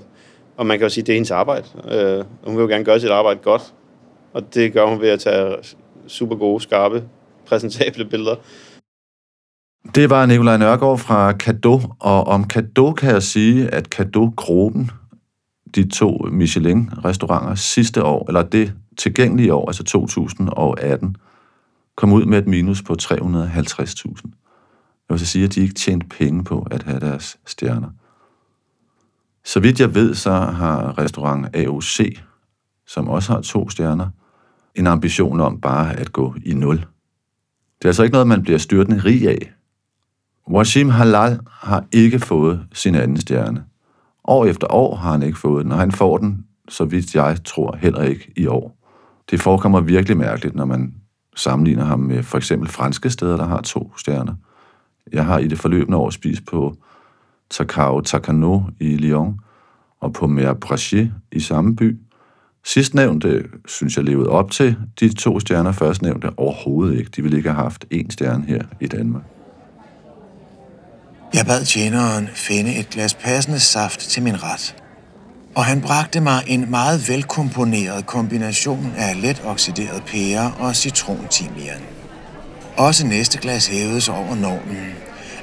og man kan jo sige, at det er hendes arbejde. Øh, hun vil jo gerne gøre sit arbejde godt. Og det gør hun ved at tage super gode, skarpe, præsentable billeder. Det var Nikolaj Nørgaard fra Kado, og om Kado kan jeg sige, at Kado Gruppen, de to Michelin-restauranter sidste år, eller det tilgængelige år, altså 2018, kom ud med et minus på 350.000. Jeg vil så sige, at de ikke tjente penge på at have deres stjerner. Så vidt jeg ved, så har restaurant AOC, som også har to stjerner, en ambition om bare at gå i nul. Det er altså ikke noget, man bliver styrtende rig af. Washim Halal har ikke fået sin anden stjerne. År efter år har han ikke fået den, og han får den, så vidt jeg tror, heller ikke i år. Det forekommer virkelig mærkeligt, når man sammenligner ham med for eksempel franske steder, der har to stjerner. Jeg har i det forløbende år spist på Takao Takano i Lyon og på Mer Brachet i samme by. Sidstnævnte synes jeg levede op til de to stjerner, førstnævnte overhovedet ikke. De ville ikke have haft én stjerne her i Danmark. Jeg bad tjeneren finde et glas passende saft til min ret. Og han bragte mig en meget velkomponeret kombination af let oxideret pære og citrontimian. Også næste glas hævedes over normen.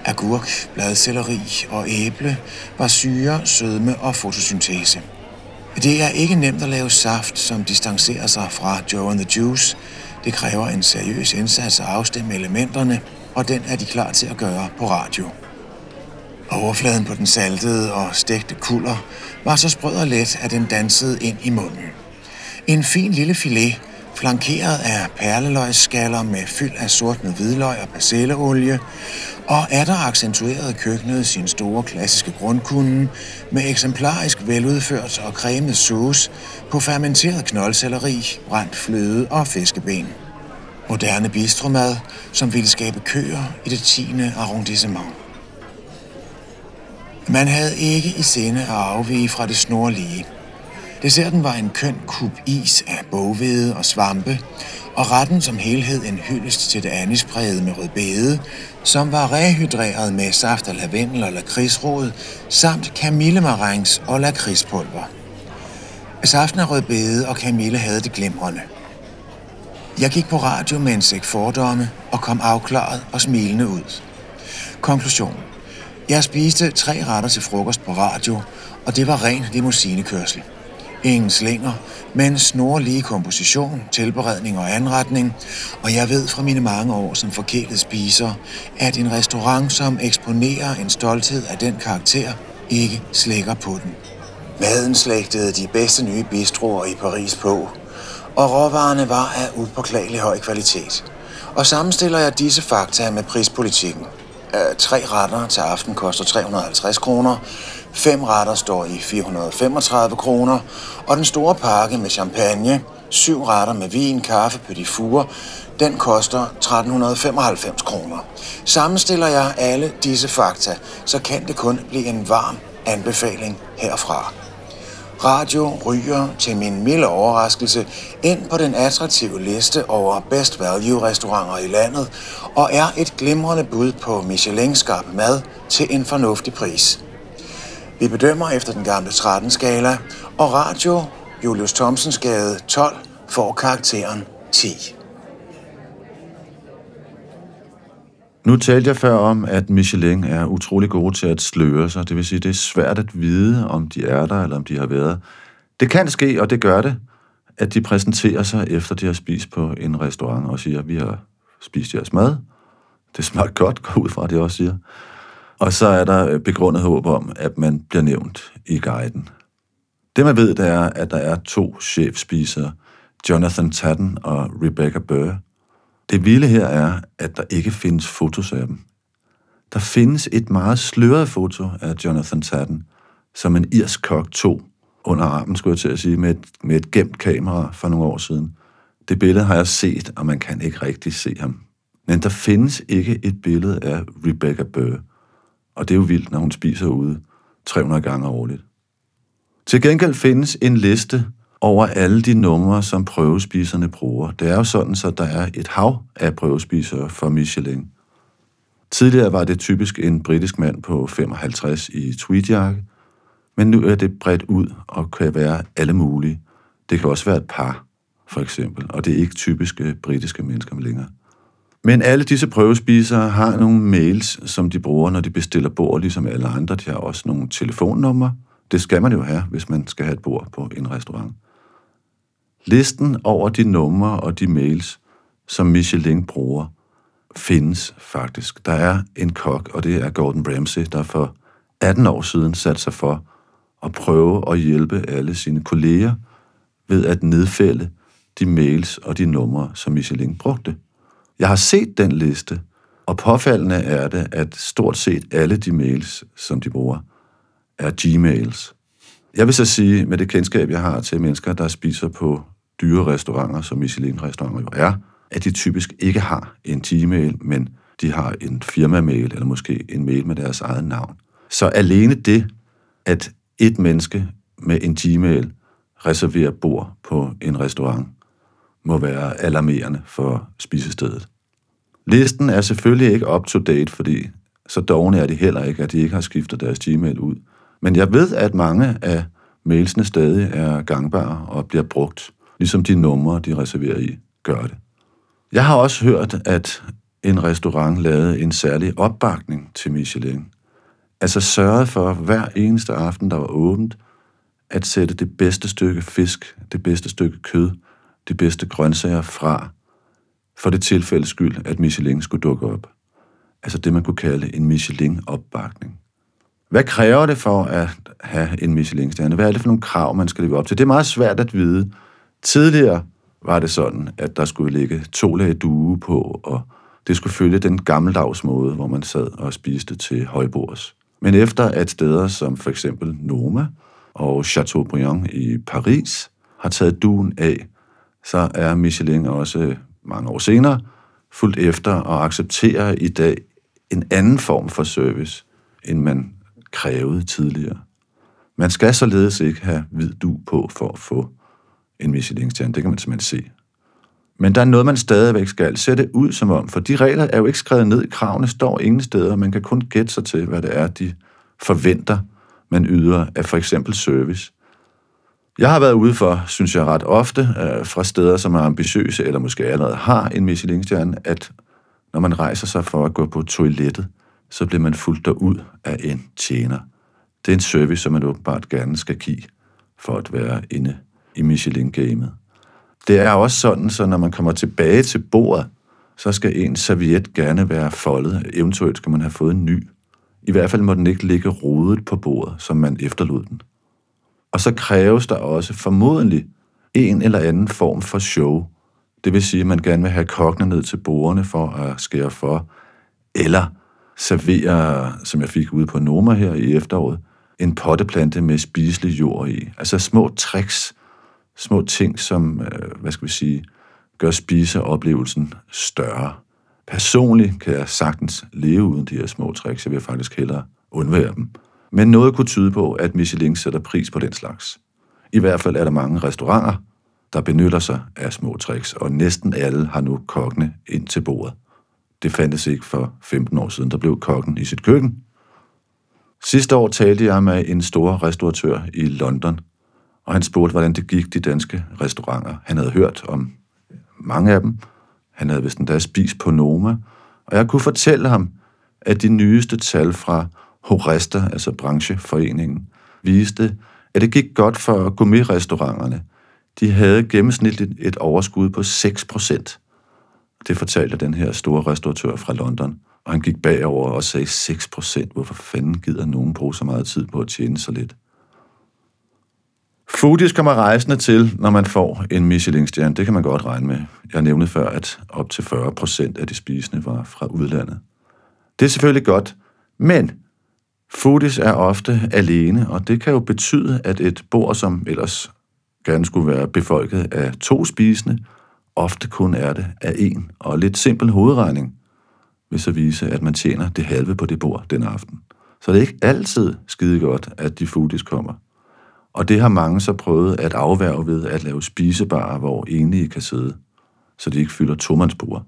Agurk, bladcelleri og æble var syre, sødme og fotosyntese. Det er ikke nemt at lave saft, som distancerer sig fra Joe and the Juice. Det kræver en seriøs indsats at afstemme elementerne, og den er de klar til at gøre på radio. Overfladen på den saltede og stegte kulder var så sprød og let, at den dansede ind i munden. En fin lille filet, flankeret af perleløgsskaller med fyld af sort med hvidløg og persilleolie, og er der accentuerede køkkenet sin store klassiske grundkunde med eksemplarisk veludført og cremet sauce på fermenteret knoldselleri, brændt fløde og fiskeben. Moderne bistromad, som ville skabe køer i det 10. arrondissement. Man havde ikke i sinde at afvige fra det snorlige. Desserten var en køn kub is af boghvede og svampe, og retten som helhed en hyldest til det anisprægede med rødbede, som var rehydreret med saft af lavendel og lakridsrod, samt kamillemarengs og lakridspulver. Saften af rødbede og kamille havde det glimrende. Jeg gik på radio med en sæk fordomme og kom afklaret og smilende ud. Konklusion. Jeg spiste tre retter til frokost på radio, og det var ren limousinekørsel. Ingen slinger, men snorlige komposition, tilberedning og anretning, og jeg ved fra mine mange år som forkælet spiser, at en restaurant, som eksponerer en stolthed af den karakter, ikke slækker på den. Maden slægtede de bedste nye bistroer i Paris på, og råvarerne var af upåklagelig høj kvalitet. Og sammenstiller jeg disse fakta med prispolitikken. Øh, Tre retter til aften koster 350 kroner, fem retter står i 435 kroner, og den store pakke med champagne, syv retter med vin, kaffe, petit four, den koster 1395 kroner. Sammenstiller jeg alle disse fakta, så kan det kun blive en varm anbefaling herfra. Radio ryger til min milde overraskelse ind på den attraktive liste over Best Value restauranter i landet og er et glimrende bud på Michelin-skarp mad til en fornuftig pris. Vi bedømmer efter den gamle 13-skala, og Radio Julius Thomsens Gade 12 får karakteren 10. Nu talte jeg før om, at Michelin er utrolig gode til at sløre sig. Det vil sige, det er svært at vide, om de er der, eller om de har været. Det kan ske, og det gør det, at de præsenterer sig, efter de har spist på en restaurant, og siger, vi har spist jeres mad. Det smagte godt, går ud fra, det også siger. Og så er der øh, begrundet håb om, at man bliver nævnt i guiden. Det man ved, det er, at der er to chefspisere. Jonathan Tatten og Rebecca Burr. Det vilde her er, at der ikke findes fotos af dem. Der findes et meget sløret foto af Jonathan Tatten, som en irsk kok tog under armen, skulle jeg til at sige, med et, med et gemt kamera for nogle år siden. Det billede har jeg set, og man kan ikke rigtig se ham. Men der findes ikke et billede af Rebecca Burr. Og det er jo vildt, når hun spiser ude 300 gange årligt. Til gengæld findes en liste over alle de numre, som prøvespiserne bruger. Det er jo sådan, så der er et hav af prøvespisere for Michelin. Tidligere var det typisk en britisk mand på 55 i tweedjakke, men nu er det bredt ud og kan være alle mulige. Det kan også være et par, for eksempel, og det er ikke typiske øh, britiske mennesker længere. Men alle disse prøvespisere har nogle mails, som de bruger, når de bestiller bord, ligesom alle andre. De har også nogle telefonnumre. Det skal man jo have, hvis man skal have et bord på en restaurant. Listen over de numre og de mails, som Michelin bruger, findes faktisk. Der er en kok, og det er Gordon Ramsay, der for 18 år siden satte sig for at prøve at hjælpe alle sine kolleger ved at nedfælde de mails og de numre, som Michelin brugte. Jeg har set den liste, og påfaldende er det, at stort set alle de mails, som de bruger, er Gmails. Jeg vil så sige, med det kendskab, jeg har til mennesker, der spiser på dyre restauranter, som Michelin-restauranter jo er, at de typisk ikke har en Gmail, men de har en firma-mail, eller måske en mail med deres eget navn. Så alene det, at et menneske med en Gmail reserverer bord på en restaurant, må være alarmerende for spisestedet. Listen er selvfølgelig ikke up-to-date, fordi så dogne er de heller ikke, at de ikke har skiftet deres Gmail ud. Men jeg ved, at mange af mailsene stadig er gangbare og bliver brugt, ligesom de numre, de reserverer i, gør det. Jeg har også hørt, at en restaurant lavede en særlig opbakning til Michelin. Altså sørgede for hver eneste aften, der var åbent, at sætte det bedste stykke fisk, det bedste stykke kød, de bedste grøntsager fra, for det tilfælde skyld, at Michelin skulle dukke op. Altså det, man kunne kalde en Michelin-opbakning. Hvad kræver det for at have en Michelin-stjerne? Hvad er det for nogle krav, man skal leve op til? Det er meget svært at vide. Tidligere var det sådan, at der skulle ligge to lag due på, og det skulle følge den gammeldags måde, hvor man sad og spiste til højbords. Men efter at steder som for eksempel Noma og Chateaubriand i Paris har taget duen af, så er Michelin også mange år senere fuldt efter og accepterer i dag en anden form for service, end man krævede tidligere. Man skal således ikke have hvid du på for at få en Michelin-stjerne. Det kan man simpelthen se. Men der er noget, man stadigvæk skal sætte ud som om, for de regler er jo ikke skrevet ned i kravene, står ingen steder. Man kan kun gætte sig til, hvad det er, de forventer, man yder af for eksempel service. Jeg har været ude for, synes jeg ret ofte, øh, fra steder, som er ambitiøse, eller måske allerede har en Michelin-stjerne, at når man rejser sig for at gå på toilettet, så bliver man fuldt derud af en tjener. Det er en service, som man åbenbart gerne skal give for at være inde i Michelin-gamet. Det er også sådan, så når man kommer tilbage til bordet, så skal en serviet gerne være foldet. Eventuelt skal man have fået en ny. I hvert fald må den ikke ligge rodet på bordet, som man efterlod den. Og så kræves der også formodentlig en eller anden form for show. Det vil sige, at man gerne vil have kokkene ned til bordene for at skære for, eller servere, som jeg fik ude på Noma her i efteråret, en potteplante med spiselig jord i. Altså små tricks, små ting, som, øh, hvad skal vi sige, gør spiseoplevelsen større. Personligt kan jeg sagtens leve uden de her små tricks. Jeg vil faktisk hellere undvære dem. Men noget kunne tyde på, at Michelin sætter pris på den slags. I hvert fald er der mange restauranter, der benytter sig af små tricks, og næsten alle har nu kokkene ind til bordet. Det fandtes ikke for 15 år siden, der blev kokken i sit køkken. Sidste år talte jeg med en stor restauratør i London, og han spurgte, hvordan det gik de danske restauranter. Han havde hørt om mange af dem. Han havde vist endda spist på Noma. Og jeg kunne fortælle ham, at de nyeste tal fra Horesta, altså brancheforeningen, viste, at det gik godt for gourmetrestauranterne. De havde gennemsnitligt et overskud på 6 procent. Det fortalte den her store restauratør fra London. Og han gik bagover og sagde 6 procent. Hvorfor fanden gider nogen bruge så meget tid på at tjene så lidt? Foodies kommer rejsende til, når man får en Michelin-stjerne. Det kan man godt regne med. Jeg nævnte før, at op til 40 procent af de spisende var fra udlandet. Det er selvfølgelig godt, men foodies er ofte alene, og det kan jo betyde, at et bord, som ellers gerne skulle være befolket af to spisende, ofte kun er det af en, og lidt simpel hovedregning vil så vise, at man tjener det halve på det bord den aften. Så det er ikke altid skide godt, at de foodies kommer. Og det har mange så prøvet at afværge ved at lave spisebarer, hvor enlige kan sidde, så de ikke fylder tomandsbord.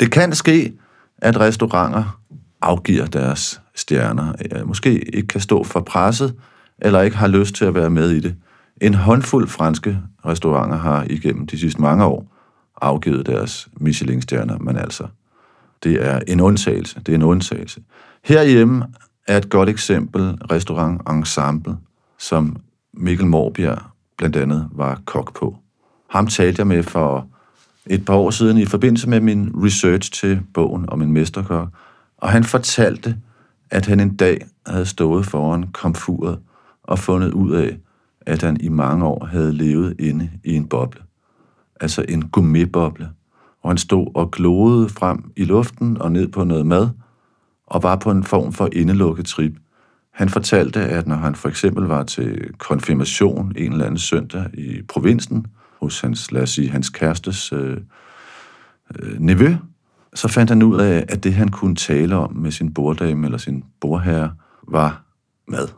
Det kan ske, at restauranter afgiver deres stjerner, øh, måske ikke kan stå for presset, eller ikke har lyst til at være med i det. En håndfuld franske restauranter har igennem de sidste mange år afgivet deres Michelin-stjerner, men altså, det er en undtagelse. Det er en undtagelse. Herhjemme er et godt eksempel restaurant Ensemble, som Mikkel Morbjerg blandt andet var kok på. Ham talte jeg med for et par år siden i forbindelse med min research til bogen om en mesterkok, og han fortalte, at han en dag havde stået foran komfuret og fundet ud af, at han i mange år havde levet inde i en boble. Altså en gourmetboble, Og han stod og glodede frem i luften og ned på noget mad, og var på en form for indelukket trip. Han fortalte, at når han for eksempel var til konfirmation en eller anden søndag i provinsen, hos hans, lad os sige, hans kærestes øh, øh, nevø, så fandt han ud af, at det han kunne tale om med sin borddame eller sin bordherre, var mad.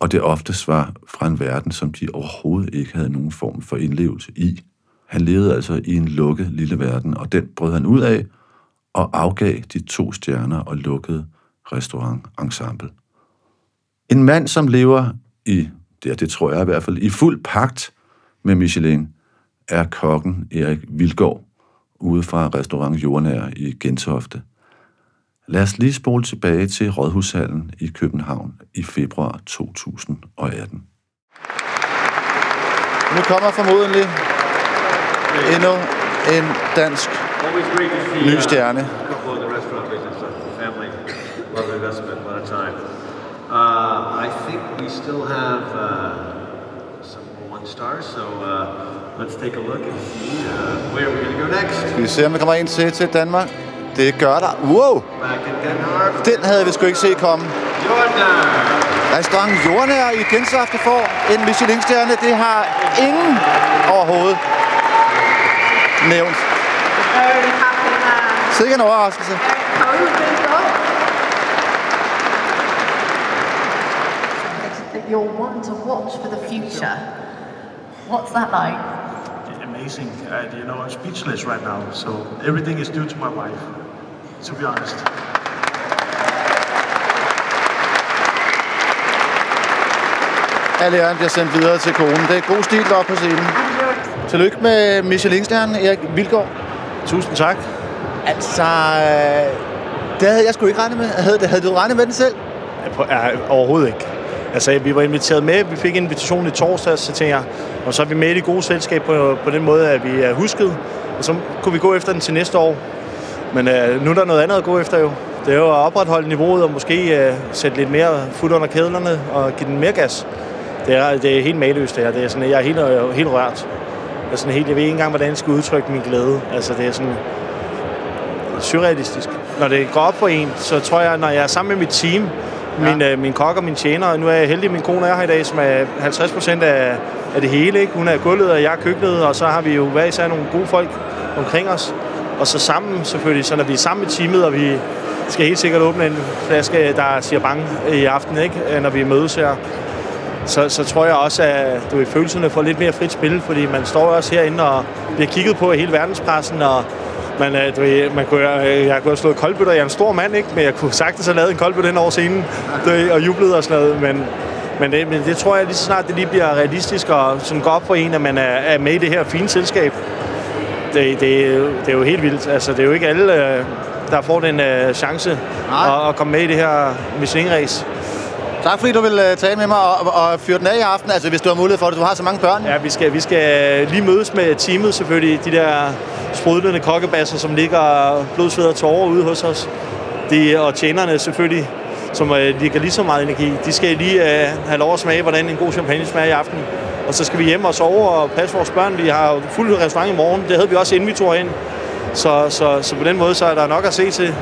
Og det oftest var fra en verden, som de overhovedet ikke havde nogen form for indlevelse i. Han levede altså i en lukket lille verden, og den brød han ud af og afgav de to stjerner og lukkede restaurant ensemble. En mand, som lever i, det, det tror jeg i hvert fald, i fuld pagt med Michelin, er kokken Erik Vilgaard ude fra restaurant Jordnær i Gentofte. Lad os lige spole tilbage til Rådhushallen i København i februar 2018. Nu kommer formodentlig endnu en dansk ny stjerne. Uh, I think we still have uh, some more one stars, so uh, let's take a look and see uh, where we're going to go next. Skal vi se, om der kommer en til til Danmark? Det gør der. Wow! Den havde vi sgu ikke set komme. Restaurant Jordnær i Gentofte får en Michelin-stjerne. Det har ingen overhovedet nævnt. Sikke en overraskelse. that you'll want to watch for the future. What's that like? amazing. And, you know, I'm speechless right now. So everything is due to my wife, to be honest. Al æren bliver sendt videre til konen. Det er god stil deroppe på scenen. Tillykke med Michelin-stjernen, Erik Vilgaard. Tusind tak. Altså, øh, det havde jeg sgu ikke regnet med. Havde, havde du regnet med den selv? På, ja, overhovedet ikke. Altså, vi var inviteret med. Vi fik en invitation i torsdag, så tænkte jeg, og så er vi med i det gode selskab på, på den måde, at vi er husket. Og så kunne vi gå efter den til næste år. Men øh, nu er der noget andet at gå efter jo. Det er jo at opretholde niveauet og måske øh, sætte lidt mere fod under kædlerne og give den mere gas. Det er, det er helt maløst det her. Det er sådan, jeg er helt, øh, helt rørt. Jeg, er sådan helt, jeg ved ikke engang, hvordan jeg skal udtrykke min glæde. Altså, det er sådan surrealistisk. Når det går op for en, så tror jeg, når jeg er sammen med mit team, min, øh, min kok og min tjener, og nu er jeg heldig, at min kone er her i dag, som er 50 procent af, af det hele. Ikke? Hun er gulvet, og jeg er køkkenet, og så har vi jo hver især nogle gode folk omkring os. Og så sammen selvfølgelig, så når vi er sammen i teamet, og vi skal helt sikkert åbne en flaske, der siger bang i aften, ikke? Øh, når vi mødes her, så, så tror jeg også, at du i følelserne får lidt mere frit spil, fordi man står også herinde og bliver kigget på af hele verdenspressen, og man, øh, du man kunne, øh, jeg kunne have slået koldbøtter. Jeg er en stor mand, ikke? men jeg kunne sagtens have lavet en koldbøtte hen over scenen du og jublet og sådan noget. Men, men, det, men det tror jeg lige så snart, det lige bliver realistisk og sådan går op for en, at man er, er med i det her fine selskab. Det, det, er jo- det er jo helt vildt. Altså, det er jo ikke alle, øh, der får den øh, chance at, at komme med i det her Michelin-race. Tak fordi du vil øh, tale med mig og, og fyre den af i aften. Altså, hvis du har mulighed for det. Du har så mange børn. Ja, vi skal, vi skal lige mødes med teamet selvfølgelig. De der sprudlende kokkebasser, som ligger blodsved og tårer ude hos os. De, og tjenerne selvfølgelig, som øh, ligger lige så meget energi. De skal lige øh, have lov at smage, hvordan en god champagne smager i aften. Og så skal vi hjem og sove og passe vores børn. Vi har jo fuld restaurant i morgen. Det havde vi også inden vi tog ind. Så, så, så på den måde så er der nok at se til.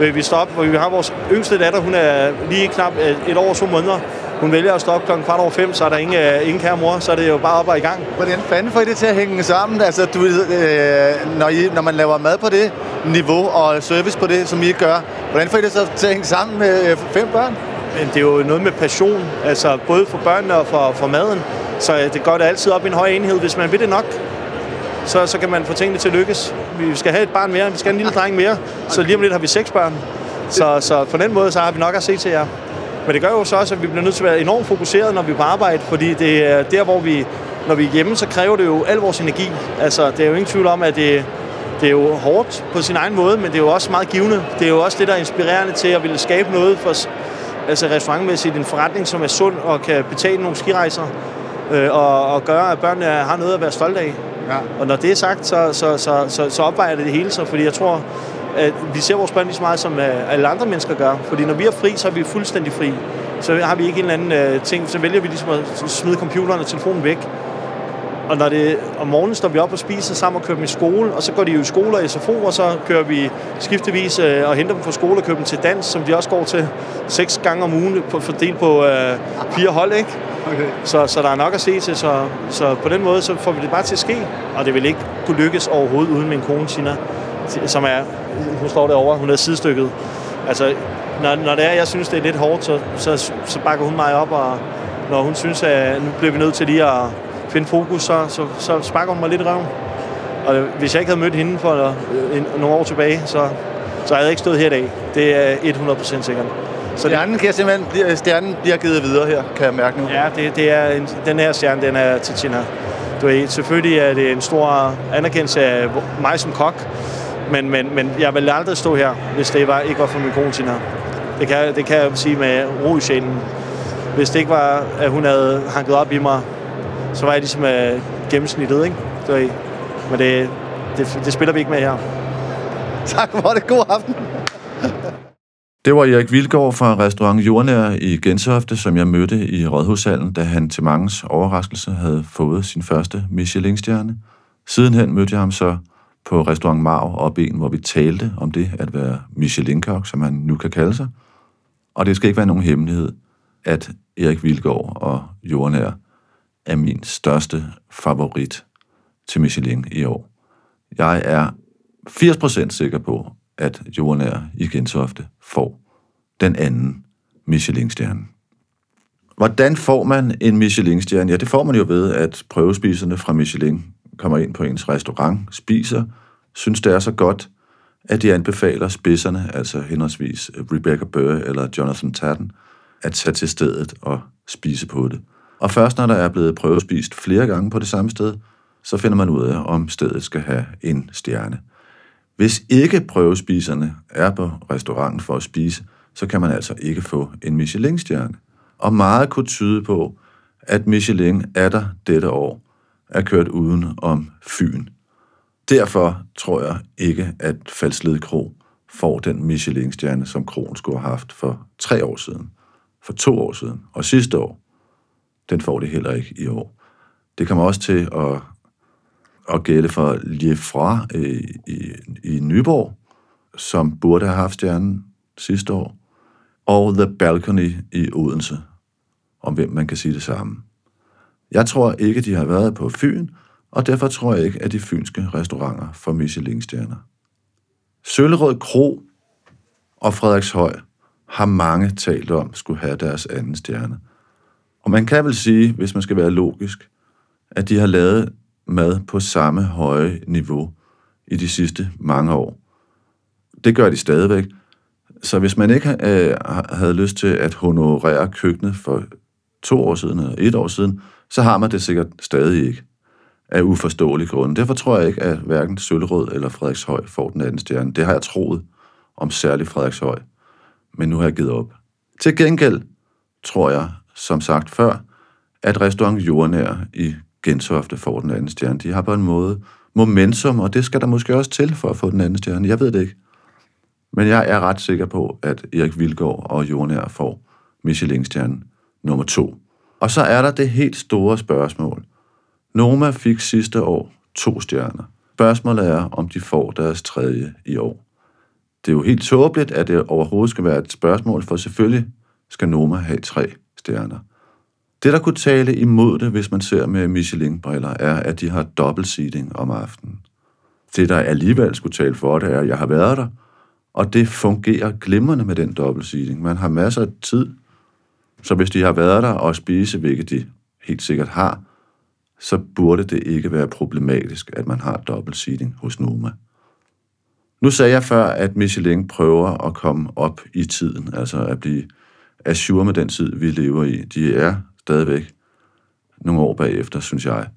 Vi står op, hvor vi har vores yngste datter, hun er lige knap et år og to måneder. Hun vælger at stoppe klokken kvart over fem, så er der ingen, ingen kære mor, så er det jo bare op og i gang. Hvordan fanden får I det til at hænge sammen? Altså, du, øh, når, I, når man laver mad på det niveau og service på det, som I gør, hvordan får I det så til at hænge sammen med øh, fem børn? Men det er jo noget med passion, altså både for børnene og for, for maden. Så det går det altid op i en høj enhed. Hvis man vil det nok, så, så kan man få tingene til at lykkes. Vi skal have et barn mere, vi skal have en lille dreng mere, så lige om lidt har vi seks børn. Så, så på den måde, så har vi nok at se til jer. Men det gør jo så også, at vi bliver nødt til at være enormt fokuseret, når vi er på arbejde, fordi det er der, hvor vi, når vi er hjemme, så kræver det jo al vores energi. Altså, det er jo ingen tvivl om, at det, det er jo hårdt på sin egen måde, men det er jo også meget givende. Det er jo også det, der er inspirerende til at ville skabe noget for altså restaurantmæssigt, en forretning, som er sund og kan betale nogle skirejser øh, og, og gøre, at børnene har noget at være stolte af. Ja. Og når det er sagt, så, så, så, så, så opvejer det det hele sig, fordi jeg tror, at vi ser vores børn lige så meget, som øh, alle andre mennesker gør. Fordi når vi er fri, så er vi fuldstændig fri. Så har vi ikke en eller anden øh, ting, så vælger vi ligesom at smide computeren og telefonen væk. Og når det, om morgenen står vi op og spiser sammen og kører dem i skole, og så går de jo i skole og SFO, og så kører vi skiftevis uh, og henter dem fra skole og kører dem til dans, som de også går til seks gange om ugen, på, fordelt på uh, fire hold, ikke? Okay. Så, så der er nok at se til, så, så på den måde så får vi det bare til at ske, og det vil ikke kunne lykkes overhovedet uden min kone Tina, som er, hun står derovre, hun er sidestykket. Altså, når, når det er, jeg synes, det er lidt hårdt, så, så, så bakker hun mig op, og når hun synes, at nu bliver vi nødt til lige at finde fokus, så, så, så sparker hun mig lidt i røven. Og hvis jeg ikke havde mødt hende for øh, en, nogle år tilbage, så, så havde jeg ikke stået her i dag. Det er 100% sikkert. Så stjernen, kan jeg simpelthen, bliver, stjernen bliver givet videre her, kan jeg mærke nu. Ja, det, det er en, den her stjerne, den er til Tina. Du ved, selvfølgelig er det en stor anerkendelse af mig som kok, men, men, men jeg ville aldrig stå her, hvis det var, ikke var for min kone Tina. Det kan, det kan jeg sige med ro i sjælen. Hvis det ikke var, at hun havde hanket op i mig, så var jeg ligesom uh, gennemsnittet, ikke? Ved. Men det, det, det spiller vi ikke med her. Tak for det. God aften. Det var Erik Vilgaard fra restaurant Jordnær i Gentofte, som jeg mødte i Rådhushallen, da han til mangens overraskelse havde fået sin første Michelin-stjerne. Sidenhen mødte jeg ham så på restaurant Marv og Ben, hvor vi talte om det at være Michelin-kok, som han nu kan kalde sig. Og det skal ikke være nogen hemmelighed, at Erik Vilgaard og Jordnær er min største favorit til Michelin i år. Jeg er 80% sikker på, at Jordnær i Gentofte får den anden Michelin-stjerne. Hvordan får man en Michelin-stjerne? Ja, det får man jo ved, at prøvespiserne fra Michelin kommer ind på ens restaurant, spiser, synes det er så godt, at de anbefaler spidserne, altså henholdsvis Rebecca Burr eller Jonathan Tatten, at tage til stedet og spise på det. Og først når der er blevet prøvespist flere gange på det samme sted, så finder man ud af, om stedet skal have en stjerne. Hvis ikke prøvespiserne er på restauranten for at spise, så kan man altså ikke få en Michelin-stjerne. Og meget kunne tyde på, at Michelin er der dette år er kørt uden om Fyn. Derfor tror jeg ikke, at Falsled Kro får den Michelin-stjerne, som kronen skulle have haft for tre år siden, for to år siden og sidste år. Den får det heller ikke i år. Det kommer også til at at gælde for Liefra i, øh, i, i Nyborg, som burde have haft stjernen sidste år, og The Balcony i Odense, om hvem man kan sige det samme. Jeg tror ikke, de har været på Fyn, og derfor tror jeg ikke, at de fynske restauranter får Michelin-stjerner. Søllerød Kro og Frederikshøj har mange talt om skulle have deres anden stjerne. Og man kan vel sige, hvis man skal være logisk, at de har lavet mad på samme høje niveau i de sidste mange år. Det gør de stadigvæk. Så hvis man ikke øh, havde lyst til at honorere køkkenet for to år siden eller et år siden, så har man det sikkert stadig ikke af uforståelige grunde. Derfor tror jeg ikke, at hverken Søllerød eller Frederikshøj får den anden stjerne. Det har jeg troet om særligt Frederikshøj. Men nu har jeg givet op. Til gengæld tror jeg, som sagt før, at restaurant Jordnær i Gentofte får den anden stjerne. De har på en måde momentum, og det skal der måske også til for at få den anden stjerne. Jeg ved det ikke. Men jeg er ret sikker på, at Erik Vilgaard og Jordnær får Michelin-stjernen nummer to. Og så er der det helt store spørgsmål. Noma fik sidste år to stjerner. Spørgsmålet er, om de får deres tredje i år. Det er jo helt tåbeligt, at det overhovedet skal være et spørgsmål, for selvfølgelig skal Noma have tre stjerner. Det, der kunne tale imod det, hvis man ser med Michelin-briller, er, at de har dobbelt seating om aftenen. Det, der alligevel skulle tale for det, er, at jeg har været der, og det fungerer glimrende med den dobbelt seating. Man har masser af tid, så hvis de har været der og spise, hvilket de helt sikkert har, så burde det ikke være problematisk, at man har dobbelt seating hos Noma. Nu sagde jeg før, at Michelin prøver at komme op i tiden, altså at blive assure med den tid, vi lever i. De er stadigvæk nogle år bagefter, synes jeg.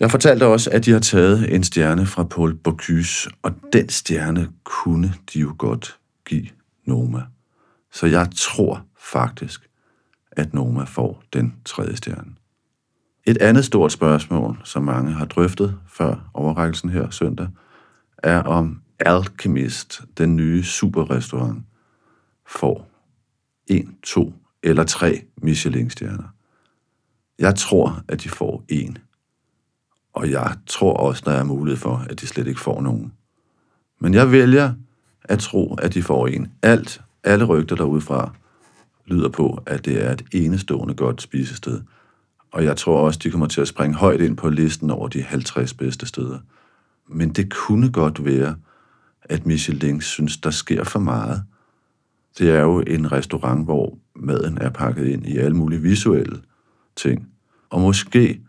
Jeg fortalte også, at de har taget en stjerne fra Paul Bocuse, og den stjerne kunne de jo godt give Noma. Så jeg tror faktisk, at Noma får den tredje stjerne. Et andet stort spørgsmål, som mange har drøftet før overrækkelsen her søndag, er om Alchemist, den nye superrestaurant, får en, to eller tre Michelin-stjerner. Jeg tror, at de får en. Og jeg tror også, der er mulighed for, at de slet ikke får nogen. Men jeg vælger at tro, at de får en. Alt, alle rygter derudfra, lyder på, at det er et enestående godt spisested. Og jeg tror også, de kommer til at springe højt ind på listen over de 50 bedste steder. Men det kunne godt være, at Michelin synes, der sker for meget. Det er jo en restaurant, hvor maden er pakket ind i alle mulige visuelle ting. Og måske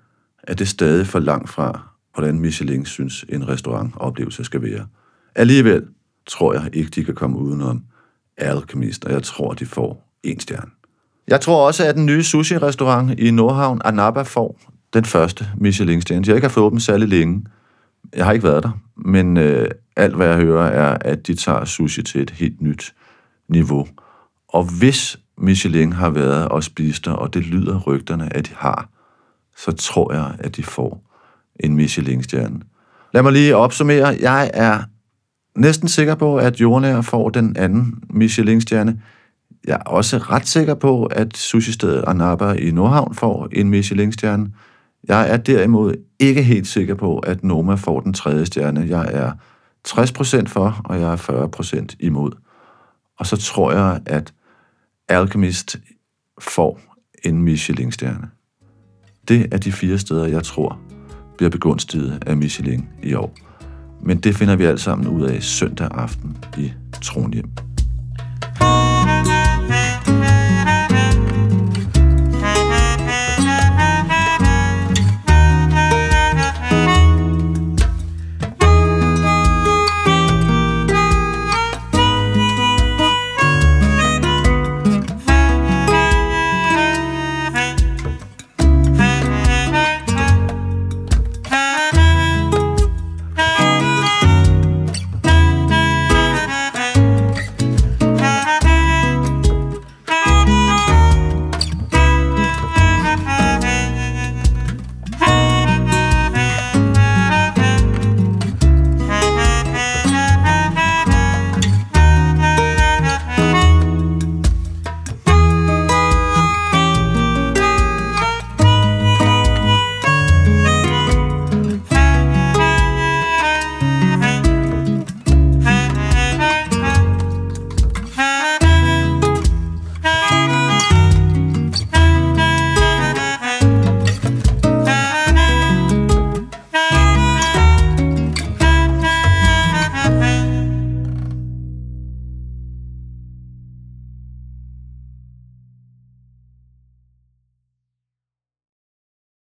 er det stadig for langt fra, hvordan Michelin synes, en restaurantoplevelse skal være. Alligevel tror jeg ikke, de kan komme udenom Alchemist, og jeg tror, de får en stjerne. Jeg tror også, at den nye sushi-restaurant i Nordhavn, Anapa, får den første Michelin-stjerne. De har ikke dem særlig længe. Jeg har ikke været der, men øh, alt, hvad jeg hører, er, at de tager sushi til et helt nyt niveau. Og hvis Michelin har været og spist der, og det lyder rygterne, at de har, så tror jeg, at de får en Michelin-stjerne. Lad mig lige opsummere. Jeg er næsten sikker på, at Jordnær får den anden Michelin-stjerne. Jeg er også ret sikker på, at sushi-stedet Anapa i Nordhavn får en Michelin-stjerne. Jeg er derimod ikke helt sikker på, at Noma får den tredje stjerne. Jeg er 60% for, og jeg er 40% imod. Og så tror jeg, at Alchemist får en Michelin-stjerne. Det er de fire steder, jeg tror bliver begunstiget af Michelin i år. Men det finder vi alt sammen ud af søndag aften i Tronhjem.